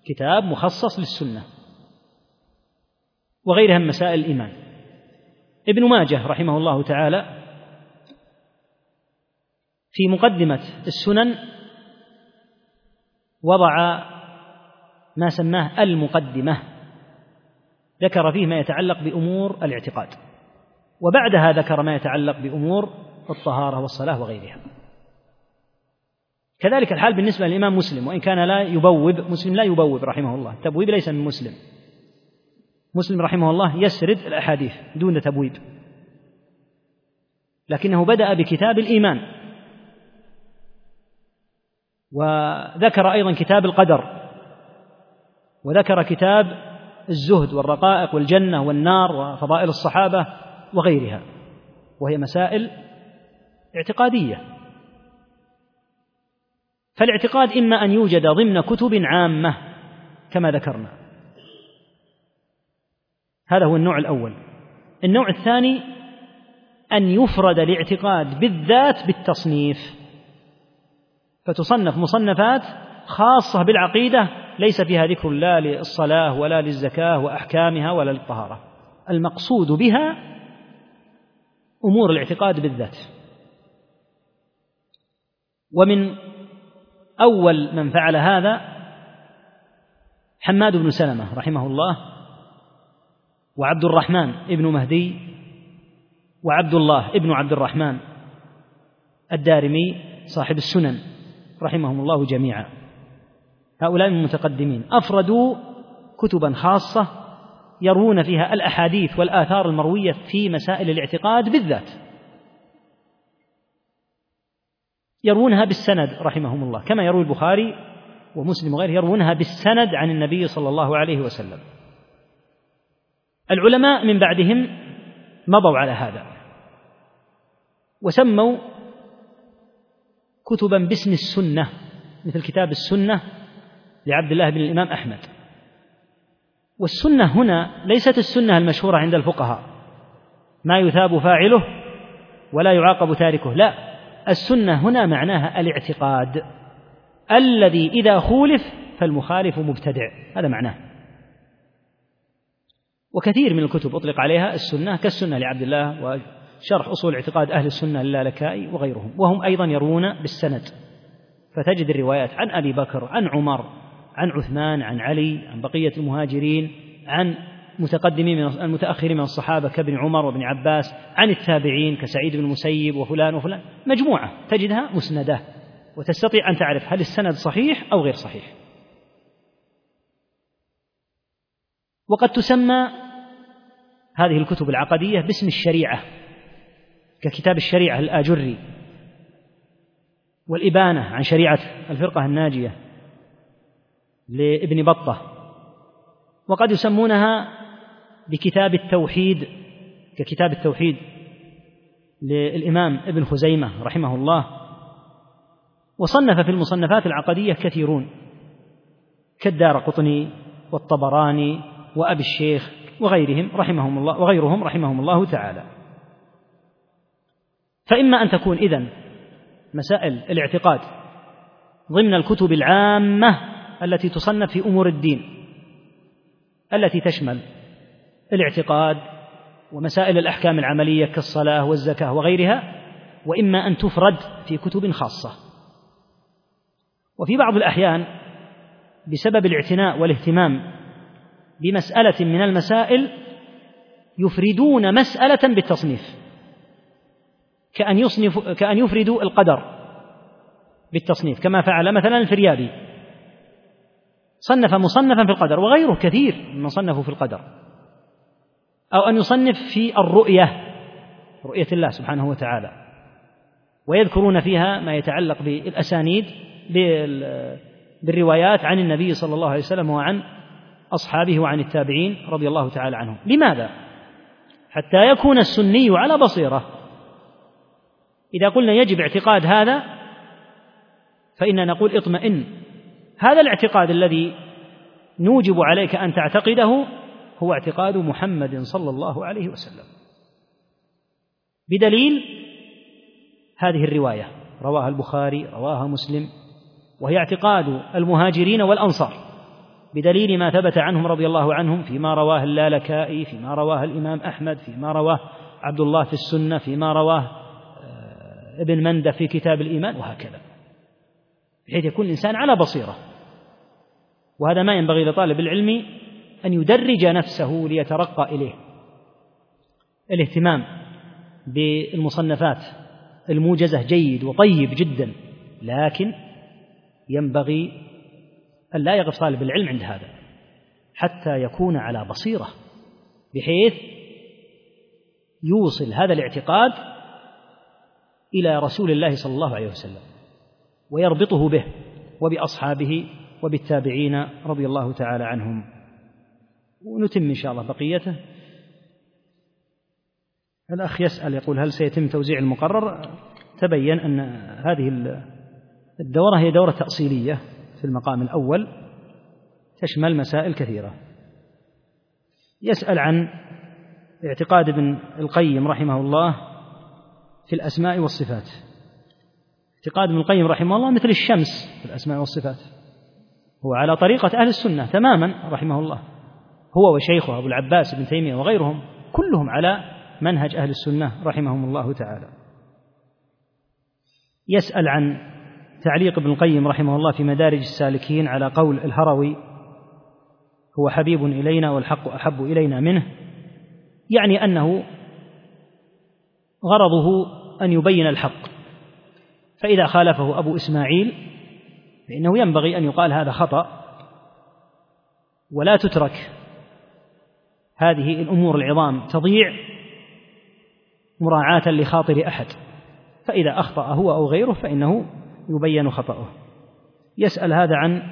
كتاب مخصص للسنة. وغيرها من مسائل الإيمان. ابن ماجه رحمه الله تعالى في مقدمة السنن وضع ما سماه المقدمة. ذكر فيه ما يتعلق بأمور الاعتقاد. وبعدها ذكر ما يتعلق بأمور الطهارة والصلاة وغيرها. كذلك الحال بالنسبة للإمام مسلم وإن كان لا يبوب مسلم لا يبوب رحمه الله. التبويب ليس من مسلم. مسلم رحمه الله يسرد الأحاديث دون تبويب. لكنه بدأ بكتاب الإيمان. وذكر أيضا كتاب القدر. وذكر كتاب الزهد والرقائق والجنة والنار وفضائل الصحابة وغيرها. وهي مسائل اعتقادية. فالاعتقاد إما أن يوجد ضمن كتب عامة كما ذكرنا. هذا هو النوع الأول. النوع الثاني أن يفرد الاعتقاد بالذات بالتصنيف. فتصنف مصنفات خاصة بالعقيدة ليس فيها ذكر لا للصلاة ولا للزكاة وأحكامها ولا للطهارة. المقصود بها أمور الاعتقاد بالذات. ومن أول من فعل هذا حماد بن سلمة رحمه الله وعبد الرحمن ابن مهدي وعبد الله ابن عبد الرحمن الدارمي صاحب السنن رحمهم الله جميعا. هؤلاء من المتقدمين. أفردوا كتبا خاصة يروون فيها الأحاديث والآثار المروية في مسائل الاعتقاد بالذات. يروونها بالسند رحمهم الله. كما يروي البخاري ومسلم وغيره يروونها بالسند عن النبي صلى الله عليه وسلم. العلماء من بعدهم مضوا على هذا وسموا كتبا باسم السنة مثل كتاب السنة لعبد الله بن الإمام أحمد. والسنة هنا ليست السنة المشهورة عند الفقهاء. ما يثاب فاعله ولا يعاقب تاركه. لا السنة هنا معناها الاعتقاد. الذي إذا خولف فالمخالف مبتدع. هذا معناه. وكثير من الكتب أطلق عليها السنة كالسنة لعبد الله وشرح أصول اعتقاد أهل السنة للالكائي وغيرهم. وهم أيضا يروون بالسند. فتجد الروايات عن أبي بكر عن عمر عن عثمان عن علي عن بقية المهاجرين عن متقدمين من المتأخرين من الصحابة كابن عمر وابن عباس عن التابعين كسعيد بن المسيب وفلان وفلان. مجموعة تجدها مسندة. وتستطيع أن تعرف هل السند صحيح أو غير صحيح. وقد تسمى هذه الكتب العقدية باسم الشريعة ككتاب الشريعة الآجري والإبانة عن شريعة الفرقة الناجية لابن بطة. وقد يسمونها بكتاب التوحيد ككتاب التوحيد للإمام ابن خزيمة رحمه الله. وصنف في المصنفات العقدية كثيرون كالدار قطني والطبراني وأبي الشيخ وغيرهم رحمهم الله وغيرهم رحمهم الله تعالى. فإما أن تكون إذن مسائل الاعتقاد ضمن الكتب العامة التي تصنف في أمور الدين التي تشمل الاعتقاد ومسائل الأحكام العملية كالصلاة والزكاة وغيرها وإما أن تفرد في كتب خاصة. وفي بعض الأحيان بسبب الاعتناء والاهتمام بمسألة من المسائل يفردون مسألة بالتصنيف كأن يصنف كأن يفردوا القدر بالتصنيف كما فعل مثلا الفريابي. صنف مصنفا في القدر وغيره كثير من صنفوا في القدر. أو أن يصنف في الرؤية رؤية الله سبحانه وتعالى. ويذكرون فيها ما يتعلق بالأسانيد بالروايات عن النبي صلى الله عليه وسلم وعن أصحابه وعن التابعين رضي الله تعالى عنهم. لماذا؟ حتى يكون السني على بصيرة. إذا قلنا يجب اعتقاد هذا فإننا نقول اطمئن. هذا الاعتقاد الذي نوجب عليك أن تعتقده هو اعتقاد محمد صلى الله عليه وسلم. بدليل هذه الرواية رواها البخاري رواها مسلم وهي اعتقاد المهاجرين والأنصار. بدليل ما ثبت عنهم رضي الله عنهم فيما رواه اللالكائي فيما رواه الإمام أحمد فيما رواه عبد الله في السنة فيما رواه آه، ابن مندة في كتاب الإيمان وهكذا. بحيث يكون الإنسان على بصيرة. وهذا ما ينبغي لطالب العلم أن يدرج نفسه ليترقى إليه. الاهتمام بالمصنفات الموجزة جيد وطيب جدا لكن ينبغي أن لا يقف طالب العلم عند هذا حتى يكون على بصيرة بحيث يوصل هذا الاعتقاد إلى رسول الله صلى الله عليه وسلم ويربطه به وبأصحابه وبالتابعين رضي الله تعالى عنهم. ونتم إن شاء الله بقيته. الأخ يسأل يقول هل سيتم توزيع المقرر؟ تبين أن هذه الدورة هي دورة تأصيلية في المقام الأول تشمل مسائل كثيرة. يسأل عن اعتقاد ابن القيم رحمه الله في الأسماء والصفات. اعتقاد ابن القيم رحمه الله مثل الشمس في الأسماء والصفات. هو على طريقة أهل السنة تماما رحمه الله. هو وشيخه أبو العباس بن تيمية وغيرهم كلهم على منهج أهل السنة رحمهم الله تعالى. يسأل عن تعليق ابن القيم رحمه الله في مدارج السالكين على قول الهروي هو حبيب إلينا والحق أحب إلينا منه. يعني أنه غرضه أن يبين الحق. فإذا خالفه أبو إسماعيل فإنه ينبغي أن يقال هذا خطأ ولا تترك هذه الأمور العظام تضيع مراعاة لخاطر أحد فإذا أخطأ هو أو غيره فإنه يبين خطأه. يسأل هذا عن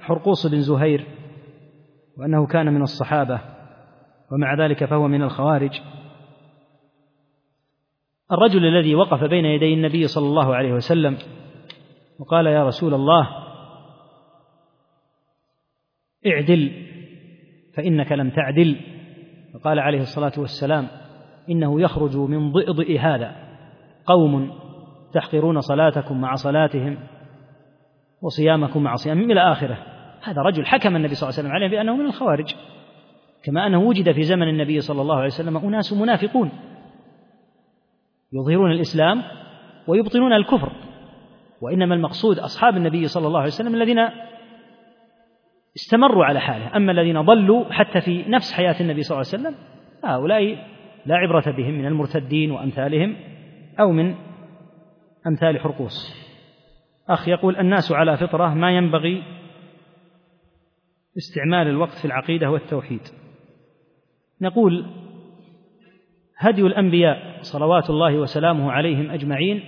حرقوص بن زهير وأنه كان من الصحابة ومع ذلك فهو من الخوارج. الرجل الذي وقف بين يدي النبي صلى الله عليه وسلم وقال يا رسول الله اعدل فإنك لم تعدل. فقال عليه الصلاة والسلام إنه يخرج من ضئضئ هذا قوم تحقرون صلاتكم مع صلاتهم وصيامكم مع صيامهم إلى آخره. هذا رجل حكم النبي صلى الله عليه وسلم عليه بأنه من الخوارج كما أنه وجد في زمن النبي صلى الله عليه وسلم أناس منافقون يظهرون الإسلام ويبطنون الكفر وإنما المقصود أصحاب النبي صلى الله عليه وسلم الذين استمروا على حاله. أما الذين ضلوا حتى في نفس حياة النبي صلى الله عليه وسلم هؤلاء لا عبرة بهم من المرتدين وأمثالهم أو من أمثال حرقوس. أخ يقول الناس على فطرة ما ينبغي استعمال الوقت في العقيدة والتوحيد. نقول هدي الأنبياء صلوات الله وسلامه عليهم أجمعين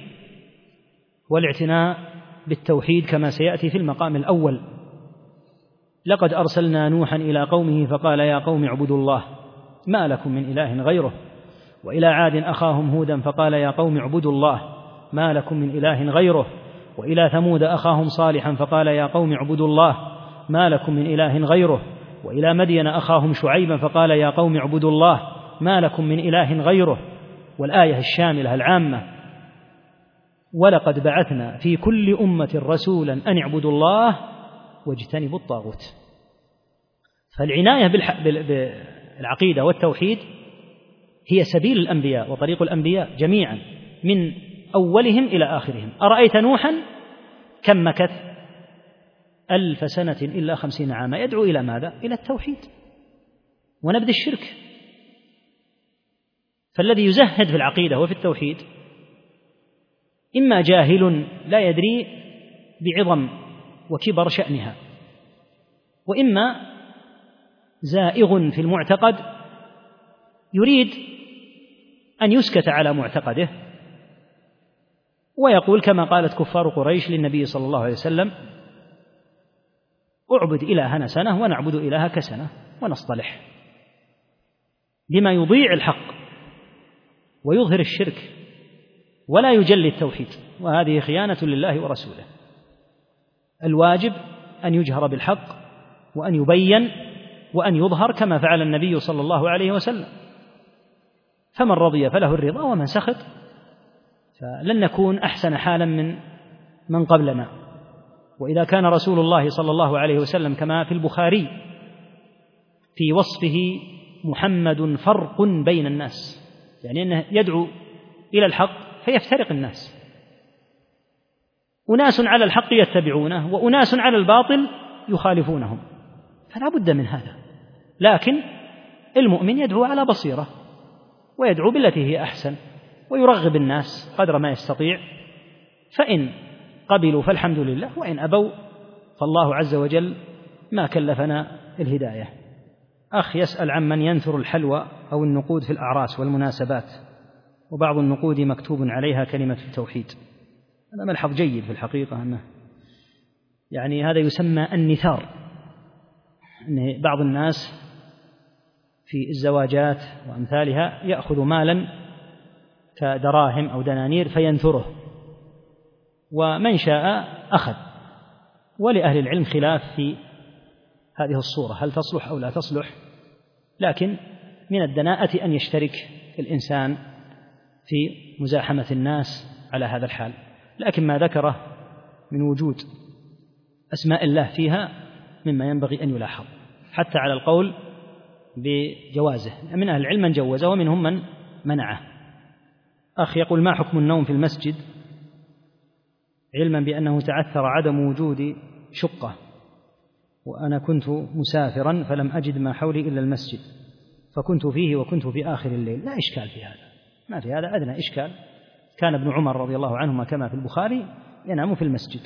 والاعتناء بالتوحيد كما سيأتي في المقام الأول. لقد أرسلنا نوحا إلى قومه فقال يا قوم اعبدوا الله ما لكم من إله غيره. وإلى عاد أخاهم هودا فقال يا قوم اعبدوا الله ما لكم من إله غيره. وإلى ثمود أخاهم صالحا فقال يا قوم اعبدوا الله ما لكم من إله غيره. وإلى مدين أخاهم شعيبا فقال يا قوم اعبدوا الله ما لكم من إله غيره. والآية الشاملة العامة ولقد بعثنا في كل أمة رسولا أن اعبدوا الله واجتنبوا الطاغوت. فالعناية بالعقيدة والتوحيد هي سبيل الأنبياء وطريق الأنبياء جميعا من أولهم إلى آخرهم. أرأيت نوحا؟ كم مكث؟ ألف سنة إلا خمسين عاما. يدعو إلى ماذا؟ إلى التوحيد ونبذ الشرك. فالذي يزهد في العقيدة وفي التوحيد إما جاهل لا يدري بعظم وكبر شأنها وإما زائغ في المعتقد يريد أن يسكت على معتقده ويقول كما قالت كفار قريش للنبي صلى الله عليه وسلم اعبد إلهنا سنة ونعبد إلهك سنة ونصطلح بما يضيع الحق ويظهر الشرك ولا يجلي التوحيد وهذه خيانة لله ورسوله. الواجب أن يجهر بالحق وأن يبين وأن يظهر كما فعل النبي صلى الله عليه وسلم. فمن رضي فله الرضا ومن سخط فلن نكون أحسن حالا من من قبلنا. وإذا كان رسول الله صلى الله عليه وسلم كما في البخاري في وصفه محمد فرق بين الناس يعني أنه يدعو إلى الحق فيفترق الناس. أناس على الحق يتبعونه وأناس على الباطل يخالفونهم. فلا بد من هذا. لكن المؤمن يدعو على بصيرة ويدعو بالتي هي أحسن ويرغب الناس قدر ما يستطيع. فإن قبلوا فالحمد لله وإن أبوا فالله عز وجل ما كلفنا الهداية. أخ يسأل عمن ينثر الحلوى أو النقود في الأعراس والمناسبات وبعض النقود مكتوب عليها كلمة التوحيد. هذا ملحظ جيد في الحقيقة أنه يعني هذا يسمى النثار. أن بعض الناس في الزواجات وأمثالها يأخذ مالا كدراهم أو دنانير فينثره ومن شاء أخذ. ولأهل العلم خلاف في هذه الصورة هل تصلح أو لا تصلح؟ لكن من الدناءة أن يشترك الإنسان في مزاحمة الناس على هذا الحال. لكن ما ذكره من وجود أسماء الله فيها مما ينبغي أن يلاحظ. حتى على القول بجوازه. من أهل العلم من جوزه ومنهم من منعه. أخ يقول ما حكم النوم في المسجد؟ علما بأنه تعثر عدم وجود شقة. وأنا كنت مسافرا فلم أجد ما حولي إلا المسجد فكنت فيه وكنت في آخر الليل. لا إشكال في هذا. ما في هذا أدنى إشكال. كان ابن عمر رضي الله عنهما كما في البخاري ينام في المسجد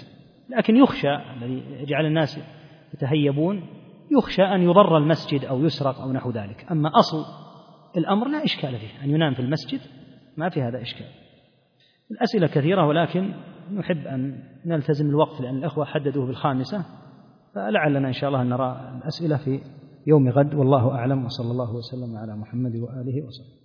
لكن يخشى الذي يجعل الناس يتهيبون يخشى أن يضر المسجد أو يسرق أو نحو ذلك. أما أصل الأمر لا إشكال فيه. أن ينام في المسجد ما في هذا إشكال. الأسئلة كثيرة ولكن نحب أن نلتزم الوقت لأن الأخوة حددوه بالخامسة. فلعلنا إن شاء الله أن نرى الأسئلة في يوم غد. والله أعلم وصلى الله وسلم على محمد وآله وصحبه.